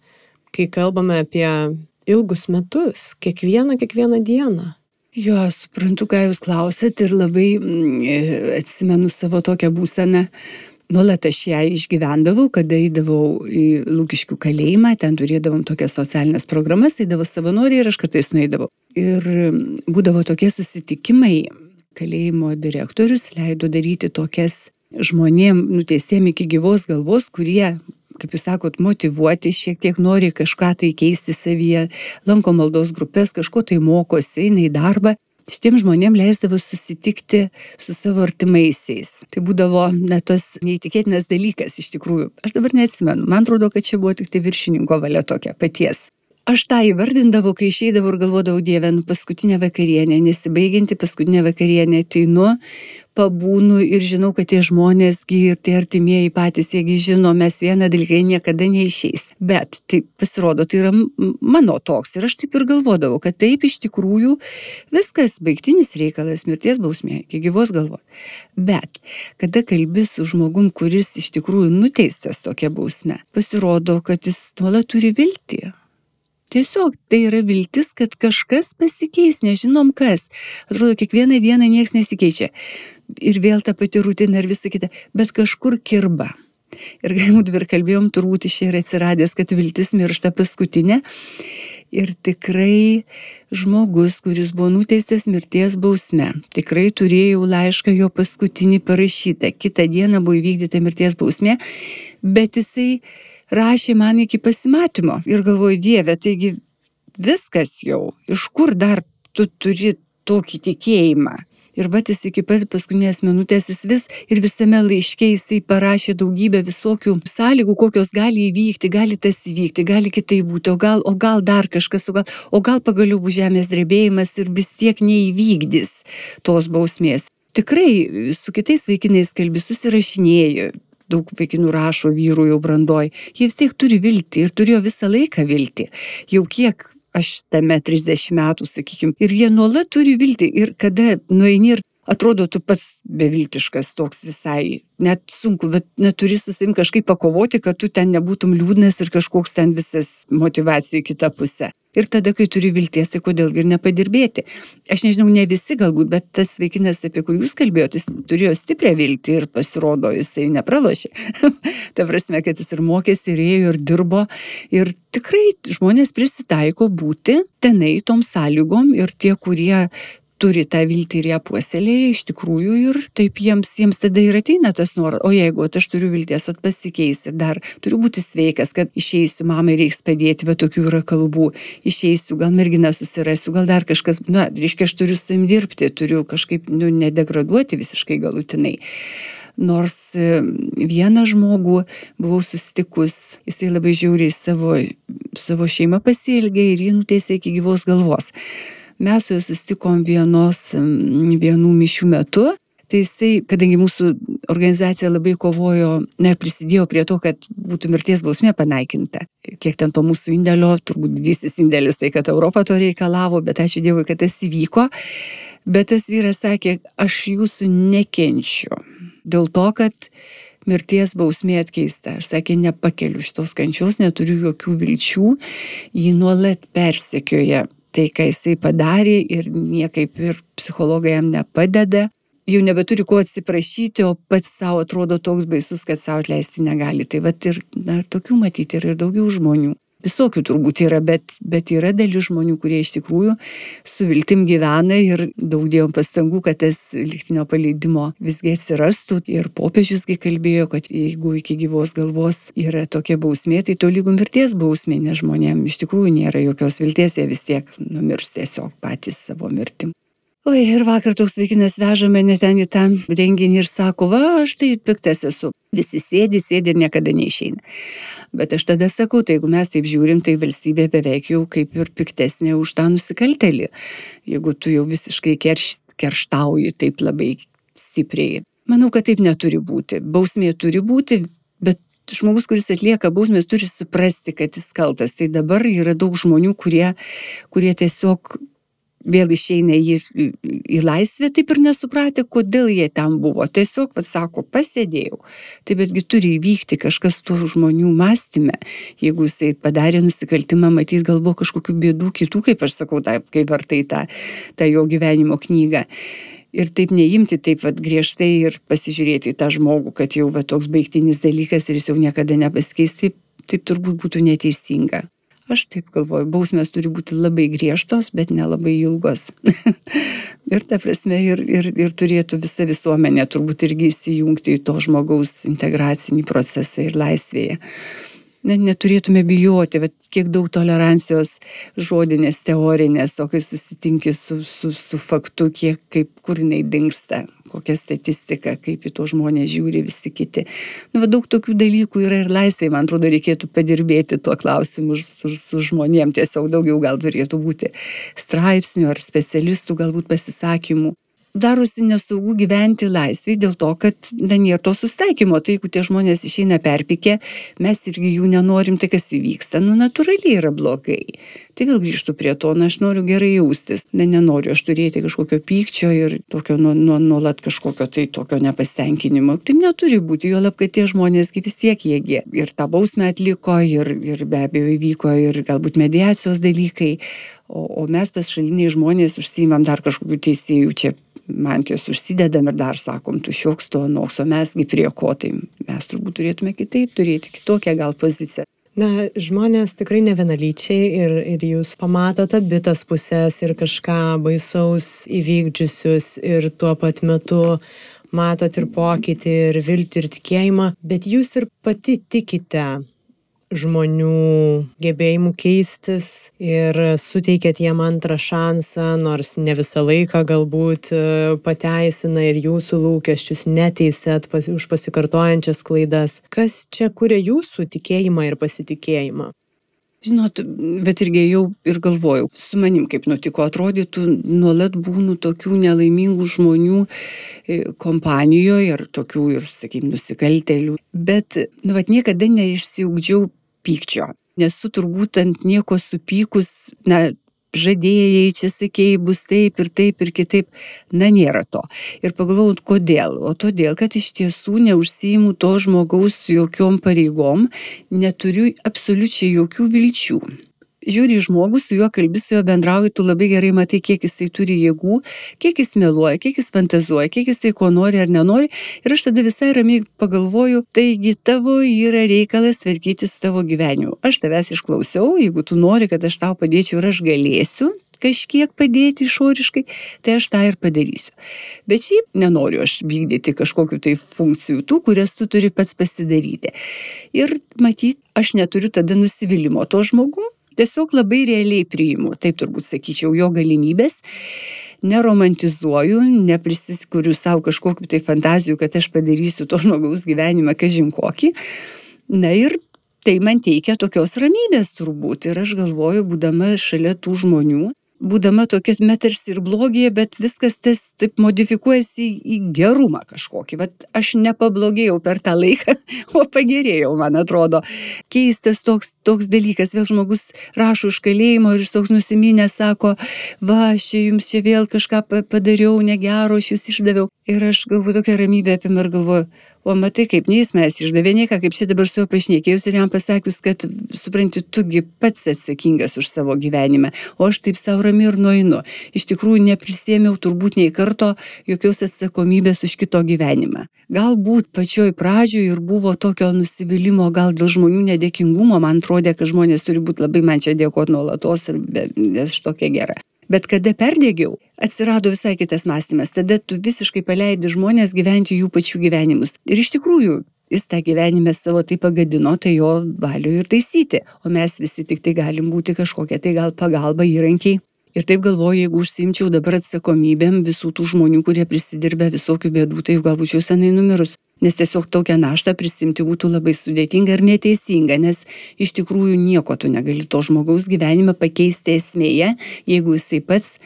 kai kalbame apie ilgus metus, kiekvieną, kiekvieną dieną. Jo, suprantu, ką jūs klausėt ir labai mm, e, atsimenu savo tokią būseną. Nuolat aš ją išgyvendavau, kada eidavau į Lūkiškių kalėjimą, ten turėdavom tokias socialinės programas, eidavo savanoriai ir aš kartais nueidavau. Ir būdavo tokie susitikimai, kalėjimo direktorius leido daryti tokias žmonėm nuteisėm iki gyvos galvos, kurie kaip jūs sakot, motivuoti, šiek tiek nori kažką tai keisti savyje, lanko maldos grupės, kažko tai mokosi, eina į darbą. Šitiem žmonėm leisdavo susitikti su savo artimaisiais. Tai būdavo net tas neįtikėtinas dalykas iš tikrųjų. Aš dabar neatsimenu, man atrodo, kad čia buvo tik tai viršininko valia tokia paties. Aš tą įvardindavau, kai išeidavau ir galvodavau, Dieve, nu paskutinė vakarienė, nesibaigianti paskutinė vakarienė, tai nu, pabūnu ir žinau, kad tie žmonėsgi ir tie artimieji patys, jiegi žino, mes vieną dalyką niekada neišeis. Bet tai pasirodo, tai yra mano toks ir aš taip ir galvodavau, kad taip iš tikrųjų viskas baigtinis reikalas, mirties bausmė, iki gyvos galvos. Bet kada kalbi su žmogum, kuris iš tikrųjų nuteistas tokia bausme, pasirodo, kad jis nuolat turi viltį. Tiesiog tai yra viltis, kad kažkas pasikeis, nežinom kas. Atrodo, kiekvieną dieną niekas nesikeičia. Ir vėl ta pati rutina ir visa kita, bet kažkur kirba. Ir galbūt ir kalbėjom, turbūt iš čia yra atsiradęs, kad viltis miršta paskutinė. Ir tikrai žmogus, kuris buvo nuteistas mirties bausme, tikrai turėjau laišką jo paskutinį parašytą. Kitą dieną buvo įvykdyta mirties bausmė, bet jisai rašė man iki pasimatymo. Ir galvoju, Dieve, taigi viskas jau, iš kur dar tu turi tokį tikėjimą. Ir batis iki pat paskutinės minutės jis vis ir visame laiške jisai parašė daugybę visokių sąlygų, kokios gali įvykti, gali tas įvykti, gali kitai būti, o gal, o gal dar kažkas, o gal, o gal pagaliau bus žemės drebėjimas ir vis tiek neįvykdys tos bausmės. Tikrai su kitais vaikinais kalbi susirašinėjau, daug vaikinų rašo vyrų jau brandoj, jie vis tiek turi viltį ir turėjo visą laiką viltį. Jau kiek aš tame 30 metų, sakykime, ir jie nuolat turi viltį ir kada nueini ir atrodo tu pats beviltiškas toks visai, net sunku, bet neturi su savim kažkaip pakovoti, kad tu ten nebūtum liūdnas ir kažkoks ten visas motivacija į kitą pusę. Ir tada, kai turi vilties, tai kodėl ir nepadirbėti. Aš nežinau, ne visi galbūt, bet tas vaikinas, apie kurį jūs kalbėjote, jis turėjo stiprią viltį ir pasirodo, jisai nepralošė. Ta prasme, kad jis ir mokėsi, ir ėjo, ir dirbo. Ir tikrai žmonės prisitaiko būti tenai tom sąlygom ir tie, kurie turi tą viltį ir ją puoselėja iš tikrųjų ir taip jiems, jiems tada ir ateina tas noras, o jeigu at aš turiu vilties, at pasikeisi, dar turiu būti sveikas, kad išeisiu, mamai reiks padėti, bet tokių yra kalbų, išeisiu, gal merginą susirasiu, gal dar kažkas, na, reiškia, aš turiu su jim dirbti, turiu kažkaip, nu, nedegraduoti visiškai galutinai. Nors e, vieną žmogų buvau susitikus, jisai labai žiauriai savo, savo šeimą pasielgė ir jį nuteisė iki gyvos galvos. Mes su juo susitikom vienos, mm, vienų mišių metu. Tai jisai, kadangi mūsų organizacija labai kovojo, ne, prisidėjo prie to, kad būtų mirties bausmė panaikinta. Kiek ten to mūsų indėlio, turbūt didysis indėlis tai, kad Europa to reikalavo, bet ačiū Dievui, kad tas įvyko. Bet tas vyras sakė, aš jūsų nekenčiu. Dėl to, kad mirties bausmė atkeista. Aš sakė, nepakeliu šitos kančios, neturiu jokių vilčių, jį nuolat persekioja tai, ką jisai padarė ir niekaip ir psichologai jam nepadeda jau nebeturi ko atsiprašyti, o pats savo atrodo toks baisus, kad savo atleisti negali. Tai va ir, na, tokių matyti yra ir daugiau žmonių. Visokių turbūt yra, bet, bet yra dalis žmonių, kurie iš tikrųjų su viltim gyvena ir daug dėjom pastangų, kad tas liktinio paleidimo visgi atsirastų. Ir popiežiusgi kalbėjo, kad jeigu iki gyvos galvos yra tokia bausmė, tai to lygų mirties bausmė, nes žmonėms iš tikrųjų nėra jokios vilties, jie vis tiek numirs tiesiog patys savo mirtim. Oi, ir vakar toks vaikinas veža mane ten į tą renginį ir sako, va, aš tai piktas esu. Visi sėdi, sėdi ir niekada neišeina. Bet aš tada sakau, tai jeigu mes taip žiūrim, tai valstybė beveik jau kaip ir piktesnė už tą nusikaltelį. Jeigu tu jau visiškai kerš, kerštauji taip labai stipriai. Manau, kad taip neturi būti. Bausmė turi būti, bet žmogus, kuris atlieka bausmės, turi suprasti, kad jis kaltas. Tai dabar yra daug žmonių, kurie, kurie tiesiog vėl išeina į, į laisvę, taip ir nesupratę, kodėl jie ten buvo. Tiesiog, vad sako, pasėdėjau. Tai betgi turi įvykti kažkas tų žmonių mąstymė. Jeigu jisai padarė nusikaltimą, matyt, gal buvo kažkokių bėdų kitų, kaip aš sakau, taip, kai vartai tą, tą jo gyvenimo knygą. Ir taip neimti taip vat, griežtai ir pasižiūrėti į tą žmogų, kad jau va, toks baigtinis dalykas ir jis jau niekada nepasikeis, taip, taip turbūt būtų neteisinga. Aš taip galvoju, bausmės turi būti labai griežtos, bet nelabai ilgos. ir ta prasme, ir, ir, ir turėtų visa visuomenė turbūt irgi įsijungti į to žmogaus integracinį procesą ir laisvėje net neturėtume bijoti, bet kiek daug tolerancijos žodinės, teorinės, o kai susitinki su, su, su faktu, kiek, kaip, kur jinai dinksta, kokia statistika, kaip į to žmonės žiūri visi kiti. Nu, daug tokių dalykų yra ir laisvai, man atrodo, reikėtų padirbėti tuo klausimu su, su žmonėm, tiesiog daugiau gal turėtų būti straipsnių ar specialistų galbūt pasisakymų darosi nesaugu gyventi laisvėj dėl to, kad na, nėra to sustaikymo. Tai jeigu tie žmonės išeina perpikė, mes irgi jų nenorim, tai kas įvyksta, nu natūraliai yra blogai. Tai vėl grįžtų prie to, na aš noriu gerai jaustis, ne, nenoriu aš turėti kažkokio pykčio ir tokio nuolat nu, nu, kažkokio tai tokio nepasitenkinimo. Tai neturi būti, jo lab, kad tie žmonės vis tiek jėgi ir tą bausmę atliko, ir, ir be abejo įvyko ir galbūt mediacijos dalykai, o, o mes pašaliniai žmonės užsiimam dar kažkokių teisėjų čia mantijos užsidedam ir dar sakom, tu šioks to anoks, o mesgi prie ko, tai mes turbūt turėtume kitaip turėti, kitokią gal poziciją. Na, žmonės tikrai ne vienalyčiai ir, ir jūs pamatote abi tas pusės ir kažką baisaus įvykdžiusius ir tuo pat metu matot ir pokytį, ir viltį, ir tikėjimą, bet jūs ir pati tikite žmonių gebėjimų keistis ir suteikėt jiem antrą šansą, nors ne visą laiką galbūt e, pateisina ir jūsų lūkesčius, neteisėt pas, už pasikartojančias klaidas. Kas čia kuria jūsų tikėjimą ir pasitikėjimą? Žinot, bet irgi jau ir galvojau, su manim kaip nutiko, atrodytų, nuolat būnu tokių nelaimingų žmonių e, kompanijoje ir tokių ir, sakykime, nusikaltelių. Bet, nu, vad niekada neišsiugdžiau pykčio. Nesu turbūt ant nieko supykus, na, žadėjai, čia sakėjai, bus taip ir taip ir kitaip. Na, nėra to. Ir pagalvojau, kodėl. O todėl, kad iš tiesų neužsijimu to žmogaus jokiom pareigom, neturiu absoliučiai jokių vilčių žiūri į žmogų, su juo kalbi, su juo bendrauji, tu labai gerai matai, kiek jisai turi jėgų, kiek jis meluoja, kiek jis fantazuoja, kiek jisai ko nori ar nenori. Ir aš tada visai ramiai pagalvoju, taigi tavo yra reikalas tvarkyti su tavo gyvenimu. Aš tavęs išklausiau, jeigu tu nori, kad aš tau padėčiau ir aš galėsiu, kažkiek padėti išoriškai, tai aš tą ir padarysiu. Bet šiaip nenoriu aš vykdyti kažkokiu tai funkcijų tų, kurias tu turi pats pasidaryti. Ir matyt, aš neturiu tada nusivylimų to žmogum, tiesiog labai realiai priimu, taip turbūt sakyčiau, jo galimybės, neromantizuoju, neprisiskuriu savo kažkokiu tai fantazijų, kad aš padarysiu to žmogaus gyvenimą kažin kokį. Na ir tai man teikia tokios ramybės turbūt. Ir aš galvoju, būdama šalia tų žmonių, būdama tokia metarsi ir blogėje, bet viskas tas taip modifikuojasi į, gerumą kažkokį. Vat aš nepablogėjau per tą laiką, o pagerėjau, man atrodo. Keistas toks, toks dalykas, vėl žmogus rašo iš kalėjimo ir jis toks nusiminęs sako, va, aš jums čia vėl kažką padariau negero, aš jūs išdaviau. Ir aš galvoju, tokia ramybė apima ir galvoju, O matai, kaip neįs mes išdavė nieką, kaip čia dabar su juo pašnekėjus ir jam pasakius, kad, supranti, tugi pats atsakingas už savo gyvenimą, o aš taip savo rami ir nueinu. Iš tikrųjų, neprisėmiau turbūt nei karto jokios atsakomybės už kito gyvenimą. Galbūt pačioj pradžioje ir buvo tokio nusivylimų, gal dėl žmonių nedėkingumo, man atrodė, kad žmonės turi būti labai man čia dėkoti nuolatos, nes tokia gera. Bet kada perdėgiau, atsirado visai kitas mąstymas. Tada tu visiškai paleidi žmonės gyventi jų pačių gyvenimus. Ir iš tikrųjų, jis tą gyvenimą savo tai pagadino, tai jo valiu ir taisyti. O mes visi tik tai galim būti kažkokia tai gal pagalba įrankiai. Ir taip galvoju, jeigu užsimčiau dabar atsakomybėm visų tų žmonių, kurie prisidirbę visokių bėdų, tai jau gal būčiau senai numirus nes tiesiog tokią naštą prisimti būtų labai sudėtinga ir neteisinga, nes iš tikrųjų nieko tu negali to žmogaus gyvenimą pakeisti esmėje, jeigu jisai pats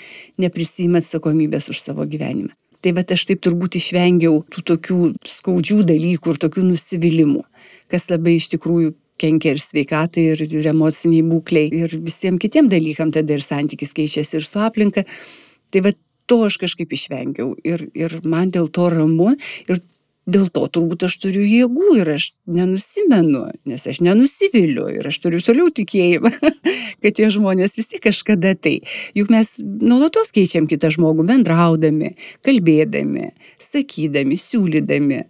neprisima atsakomybės už savo gyvenimą. Tai va aš taip turbūt išvengiau tų tokių skaudžių dalykų ir tokių nusivylimų, kas labai iš tikrųjų kenkia ir sveikatai, ir, ir emociniai būkliai, ir visiems kitiem dalykam tada ir santykis keičiasi ir su aplinka. Tai va to aš kažkaip išvengiau ir, ir man dėl to ramu ir dėl to turbūt aš turiu jėgų ir aš nenusimenu, nes aš nenusiviliu ir aš turiu toliau tikėjimą, kad tie žmonės visi kažkada tai. Juk mes nuolatos keičiam kitą žmogų bendraudami, kalbėdami, sakydami, siūlydami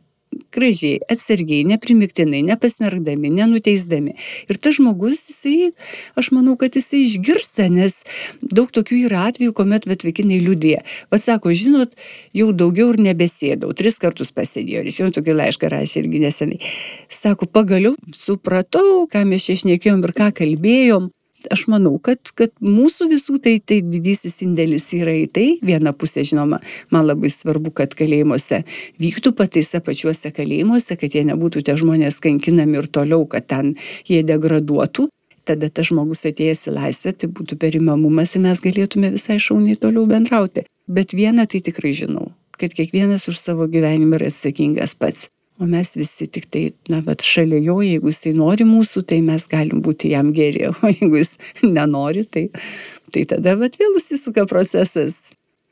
gražiai, atsargiai, neprimiktinai, nepasmergdami, nenuteisdami. Ir tas žmogus, jisai, aš manau, kad jisai išgirsta, nes daug tokių yra atvejų, kuomet vetvikinai liudė. Pats sako, žinot, jau daugiau ir nebesėdau, tris kartus pasėdėjau, jis jau tokį laišką rašė irgi nesenai. Sako, pagaliau supratau, ką mes čia šnekėjom ir ką kalbėjom aš manau, kad, kad mūsų visų tai, tai didysis indėlis yra į tai. Viena pusė, žinoma, man labai svarbu, kad kalėjimuose vyktų pataisa pačiuose kalėjimuose, kad jie nebūtų tie žmonės kankinami ir toliau, kad ten jie degraduotų. Tada tas žmogus atėjęs į laisvę, tai būtų perimamumas ir mes galėtume visai šauniai toliau bendrauti. Bet vieną tai tikrai žinau, kad kiekvienas už savo gyvenimą yra atsakingas pats. O mes visi tik tai, na, bet šalia jo, jeigu jisai nori mūsų, tai mes galim būti jam geri, o jeigu jis nenori, tai, tai tada, bet vėl užsisuka procesas.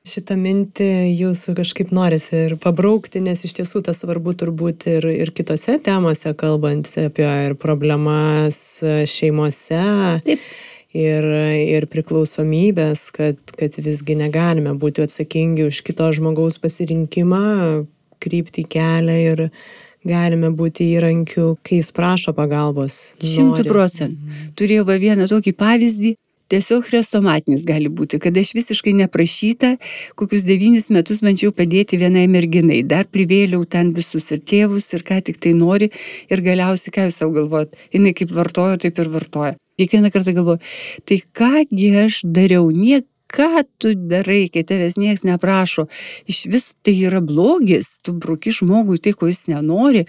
Šitą mintį jūsų kažkaip norisi ir pabraukti, nes iš tiesų tas svarbu turbūt ir, ir kitose temose, kalbant apie ir problemas šeimose. Taip. Ir, ir priklausomybės, kad, kad visgi negalime būti atsakingi už kito žmogaus pasirinkimą, kryptį kelią ir galime būti įrankiu, kai jis prašo pagalbos. Šimtų procentų. Turėjau va vieną tokį pavyzdį. Tiesiog chrestomatinis gali būti, kad aš visiškai neprašyta, kokius devynis metus bandžiau padėti vienai merginai, dar privėliau ten visus ir tėvus, ir ką tik tai nori, ir galiausiai, ką jūs savo galvojat, jinai kaip vartojo, taip ir vartoja. Kiekvieną kartą galvoju, tai kągi aš dariau, niek ką tu darai, kai tavęs niekas neprašo. Iš vis tai yra blogis, tu bruki žmogui tai, ko jis nenori,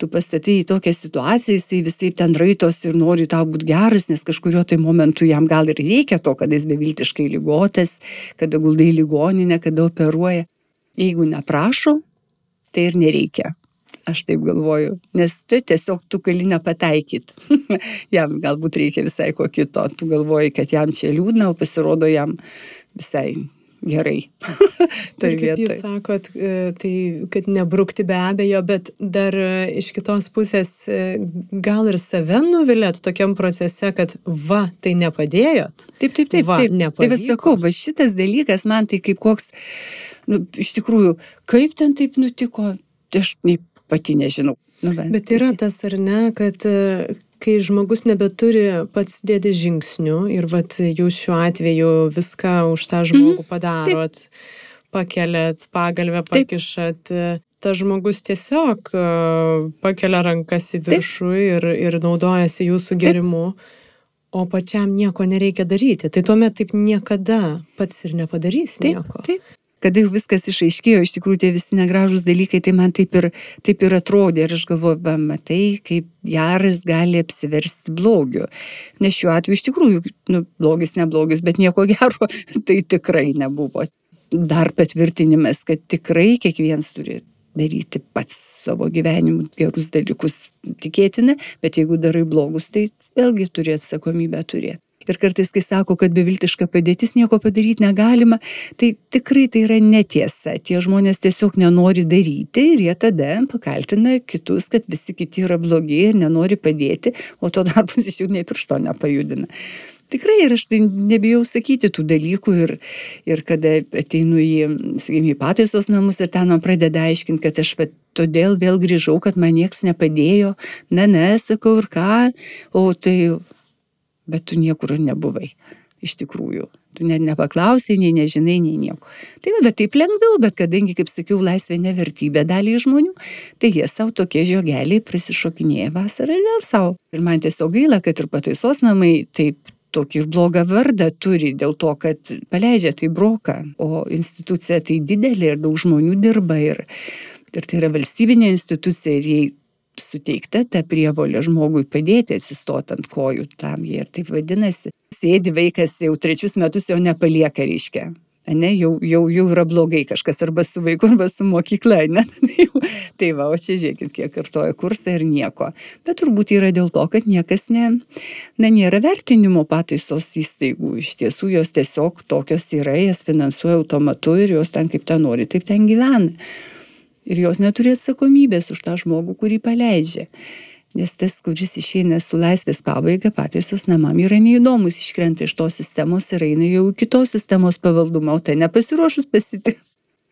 tu pastatai į tokią situaciją, jisai visai ten raitos ir nori tau būti geras, nes kažkurio tai momentu jam gal ir reikia to, kad jis beviltiškai lygotas, kada guldai ligoninę, kada operuoja. Jeigu neprašo, tai ir nereikia. Aš taip galvoju, nes tu tiesiog tu gali nepataikyti. jam galbūt reikia visai ko kito. Tu galvoji, kad jam čia liūdna, o pasirodo jam visai gerai. tai kaip jūs sakot, e, tai kad nebrukti be abejo, bet dar e, iš kitos pusės e, gal ir save nuvilėt tokiam procese, kad va, tai nepadėjot. Taip, taip, taip. Va, taip. Nepavyko. Tai vis sakau, va šitas dalykas man tai kaip koks, nu, iš tikrųjų, kaip ten taip nutiko, tai aš nei pati nežinau. Nu, bet, bet yra tas ar ne, kad e, kai žmogus nebeturi pats dėti žingsnių ir vat, jūs šiuo atveju viską už tą žmogų mhm. padarot, Taip. pakeliat, pagalbę pakišat, Taip. tas žmogus tiesiog e, pakelia rankas į viršų ir, ir naudojasi jūsų gerimu. Taip o pačiam nieko nereikia daryti. Tai tuomet taip niekada pats ir nepadarys taip, nieko. Taip, kada jau viskas išaiškėjo, iš tikrųjų tie visi negražus dalykai, tai man taip ir, taip ir atrodė. Ir aš galvoju, va, matai, kaip geras gali apsiversti blogiu. Nes šiuo atveju iš tikrųjų, nu, blogis neblogis, bet nieko gero tai tikrai nebuvo. Dar patvirtinimas, kad tikrai kiekvienas turi daryti pats savo gyvenimu gerus dalykus tikėtina, bet jeigu darai blogus, tai vėlgi turi atsakomybę turėti. Ir kartais, kai sako, kad beviltiška padėtis nieko padaryti negalima, tai tikrai tai yra netiesa. Tie žmonės tiesiog nenori daryti ir jie tada pakaltina kitus, kad visi kiti yra blogi ir nenori padėti, o to darbus iš jų nei piršto nepajudina. Tikrai ir aš tai nebijau sakyti tų dalykų ir, ir kada ateinu į, sakykime, į pataisos namus ir ten man pradeda aiškinti, kad aš pat todėl vėl grįžau, kad man nieks nepadėjo, ne, ne, sakau ir ką, o tai bet tu niekur nebuvai. Iš tikrųjų, tu net nepaklausai, nei nežinai, nei nieko. Tai bet taip lengviau, bet kadangi, kaip sakiau, laisvė nevertybė daliai žmonių, tai jie savo tokie žiogeliai prasišokinėja vasarą ir vėl savo. Ir man tiesiog gaila, kad ir pataisos namai taip tokį ir blogą vardą turi dėl to, kad paleidžia tai broką, o institucija tai didelė ir daug žmonių dirba ir, ir tai yra valstybinė institucija ir jai suteikta ta prievolė žmogui padėti atsistoti ant kojų, tam jie ir taip vadinasi. Sėdi vaikas jau trečius metus jau nepalieka ryškia. Ne, jau, jau, jau yra blogai kažkas arba su vaiku, arba su mokykla. Ne? tai va, o čia žiūrėkit, kiek kartoja kursą ir nieko. Bet turbūt yra dėl to, kad niekas ne, na, nėra vertinimo pataisos įstaigų. Iš tiesų jos tiesiog tokios yra, jas finansuoja automatu ir jos ten kaip ten nori, taip ten gyvena ir jos neturi atsakomybės už tą žmogų, kurį paleidžia. Nes tas, kuris išeina su laisvės pabaiga, pataisos namam yra neįdomus, iškrenta iš tos sistemos ir eina jau į kitos sistemos pavaldumą, o tai nepasiruošus pasitikti.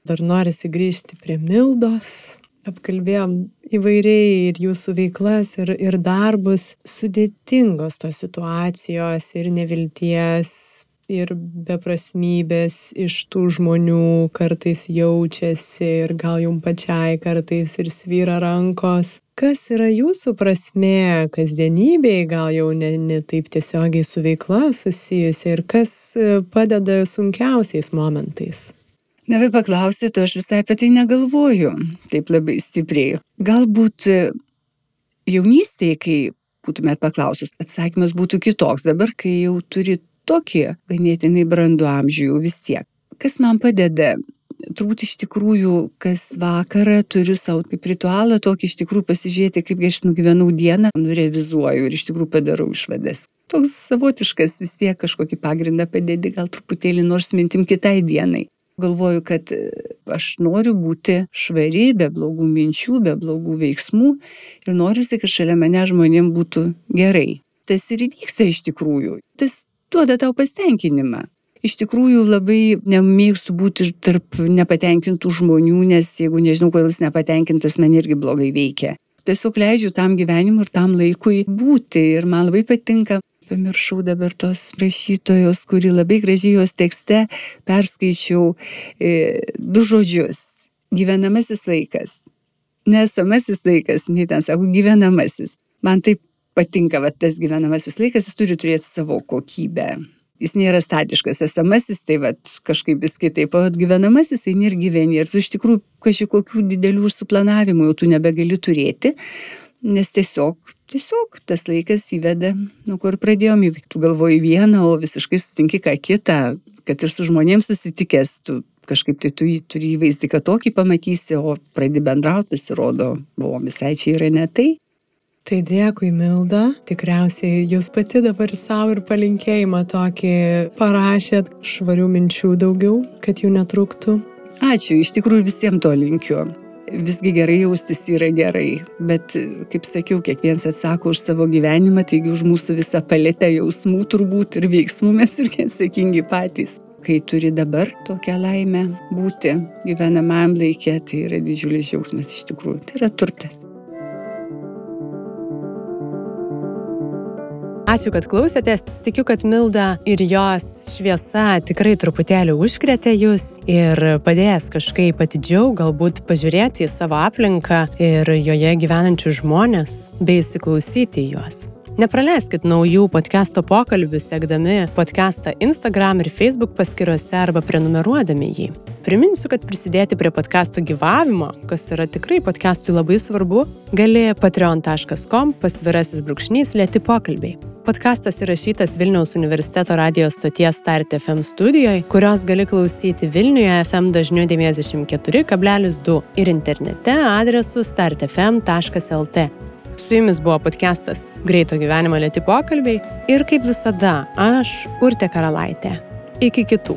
Dar norisi grįžti prie Mildos. Apkalbėjom įvairiai ir jūsų veiklas, ir, ir darbus. Sudėtingos tos situacijos ir nevilties, ir beprasmybės iš tų žmonių kartais jaučiasi ir gal jum pačiai kartais ir svyra rankos. Kas yra jūsų prasme kasdienybėje, gal jau ne, ne taip tiesiogiai su veikla susijusi ir kas e, padeda sunkiausiais momentais? Na, vai paklausėte, aš visai apie tai negalvoju, taip labai stipriai. Galbūt e, jaunystėje, kai būtumėt paklausus, atsakymas būtų kitoks. Dabar, kai jau turi tokį ganėtinai brandų amžių vis tiek. Kas man padeda? Turbūt iš tikrųjų, kas vakarą turiu savo kaip ritualą tokį iš tikrųjų pasižiūrėti, kaip aš nugyvenau dieną, nurevizuoju ir iš tikrųjų padarau išvadas. Toks savotiškas vis tiek kažkokį pagrindą padėdi, gal truputėlį nors mintim kitai dienai. Galvoju, kad aš noriu būti švari, be blogų minčių, be blogų veiksmų ir norisi, kad šalia mane žmonėm būtų gerai. Tas ir vyksta iš tikrųjų. Tas duoda tau pasitenkinimą. Iš tikrųjų labai nemėgstu būti tarp nepatenkintų žmonių, nes jeigu nežinau, kodėl jis nepatenkintas, man irgi blogai veikia. Tiesiog leidžiu tam gyvenimui ir tam laikui būti ir man labai patinka. Pamiršau dabar tos rašytojos, kuri labai gražiai jos tekste perskaičiau e, du žodžius. Gyvenamasis laikas. Nesamasis laikas, nei ten sako gyvenamasis. Man taip patinka va, tas gyvenamasis laikas, jis turi turėti savo kokybę. Jis nėra statiškas, esamasis, tai va, kažkaip vis kitaip, o gyvenamasis, tai ir gyveni. Ir tu iš tikrųjų kažkokių didelių suplanavimų jau tu nebegali turėti, nes tiesiog, tiesiog tas laikas įveda, nuo kur pradėjom. Tu galvoji vieną, o visiškai sutinki ką kitą, kad ir su žmonėms susitikęs, tu kažkaip tai tu jį turi įvaizdį, kad tokį pamatysi, o pradedi bendrauti, pasirodo, o visai čia yra ne tai. Tai dėkui, Milda. Tikriausiai jūs pati dabar savo ir palinkėjimą tokį parašėt švarių minčių daugiau, kad jų netrūktų. Ačiū, iš tikrųjų visiems to linkiu. Visgi gerai jaustis yra gerai, bet, kaip sakiau, kiekvienas atsako už savo gyvenimą, taigi už mūsų visą paletę jausmų turbūt ir veiksmų mes irgi atsakingi patys. Kai turi dabar tokią laimę būti gyvenamajam laikė, tai yra didžiulis džiaugsmas iš tikrųjų, tai yra turtas. Ačiū, kad klausėtės. Tikiu, kad Milda ir jos šviesa tikrai truputėlį užkrėtė jūs ir padės kažkaip atidžiau galbūt pažiūrėti į savo aplinką ir joje gyvenančius žmonės bei įsiklausyti į juos. Nepraleiskit naujų podcast'o pokalbių, sekdami podcast'ą Instagram ir Facebook paskyrose arba prenumeruodami jį. Priminsiu, kad prisidėti prie podcast'o gyvavimo, kas yra tikrai podcast'ui labai svarbu, gali patreon.com pasvirasis brūkšnys lėti pokalbiai. Podcastas įrašytas Vilniaus universiteto radijos stoties Start FM studijoje, kurios gali klausyti Vilniuje FM dažniu 94,2 ir internete adresu startfm.lt. Su jumis buvo podcastas Greito gyvenimo lėti pokalbiai ir kaip visada aš, Urte Karalaitė. Iki kitų.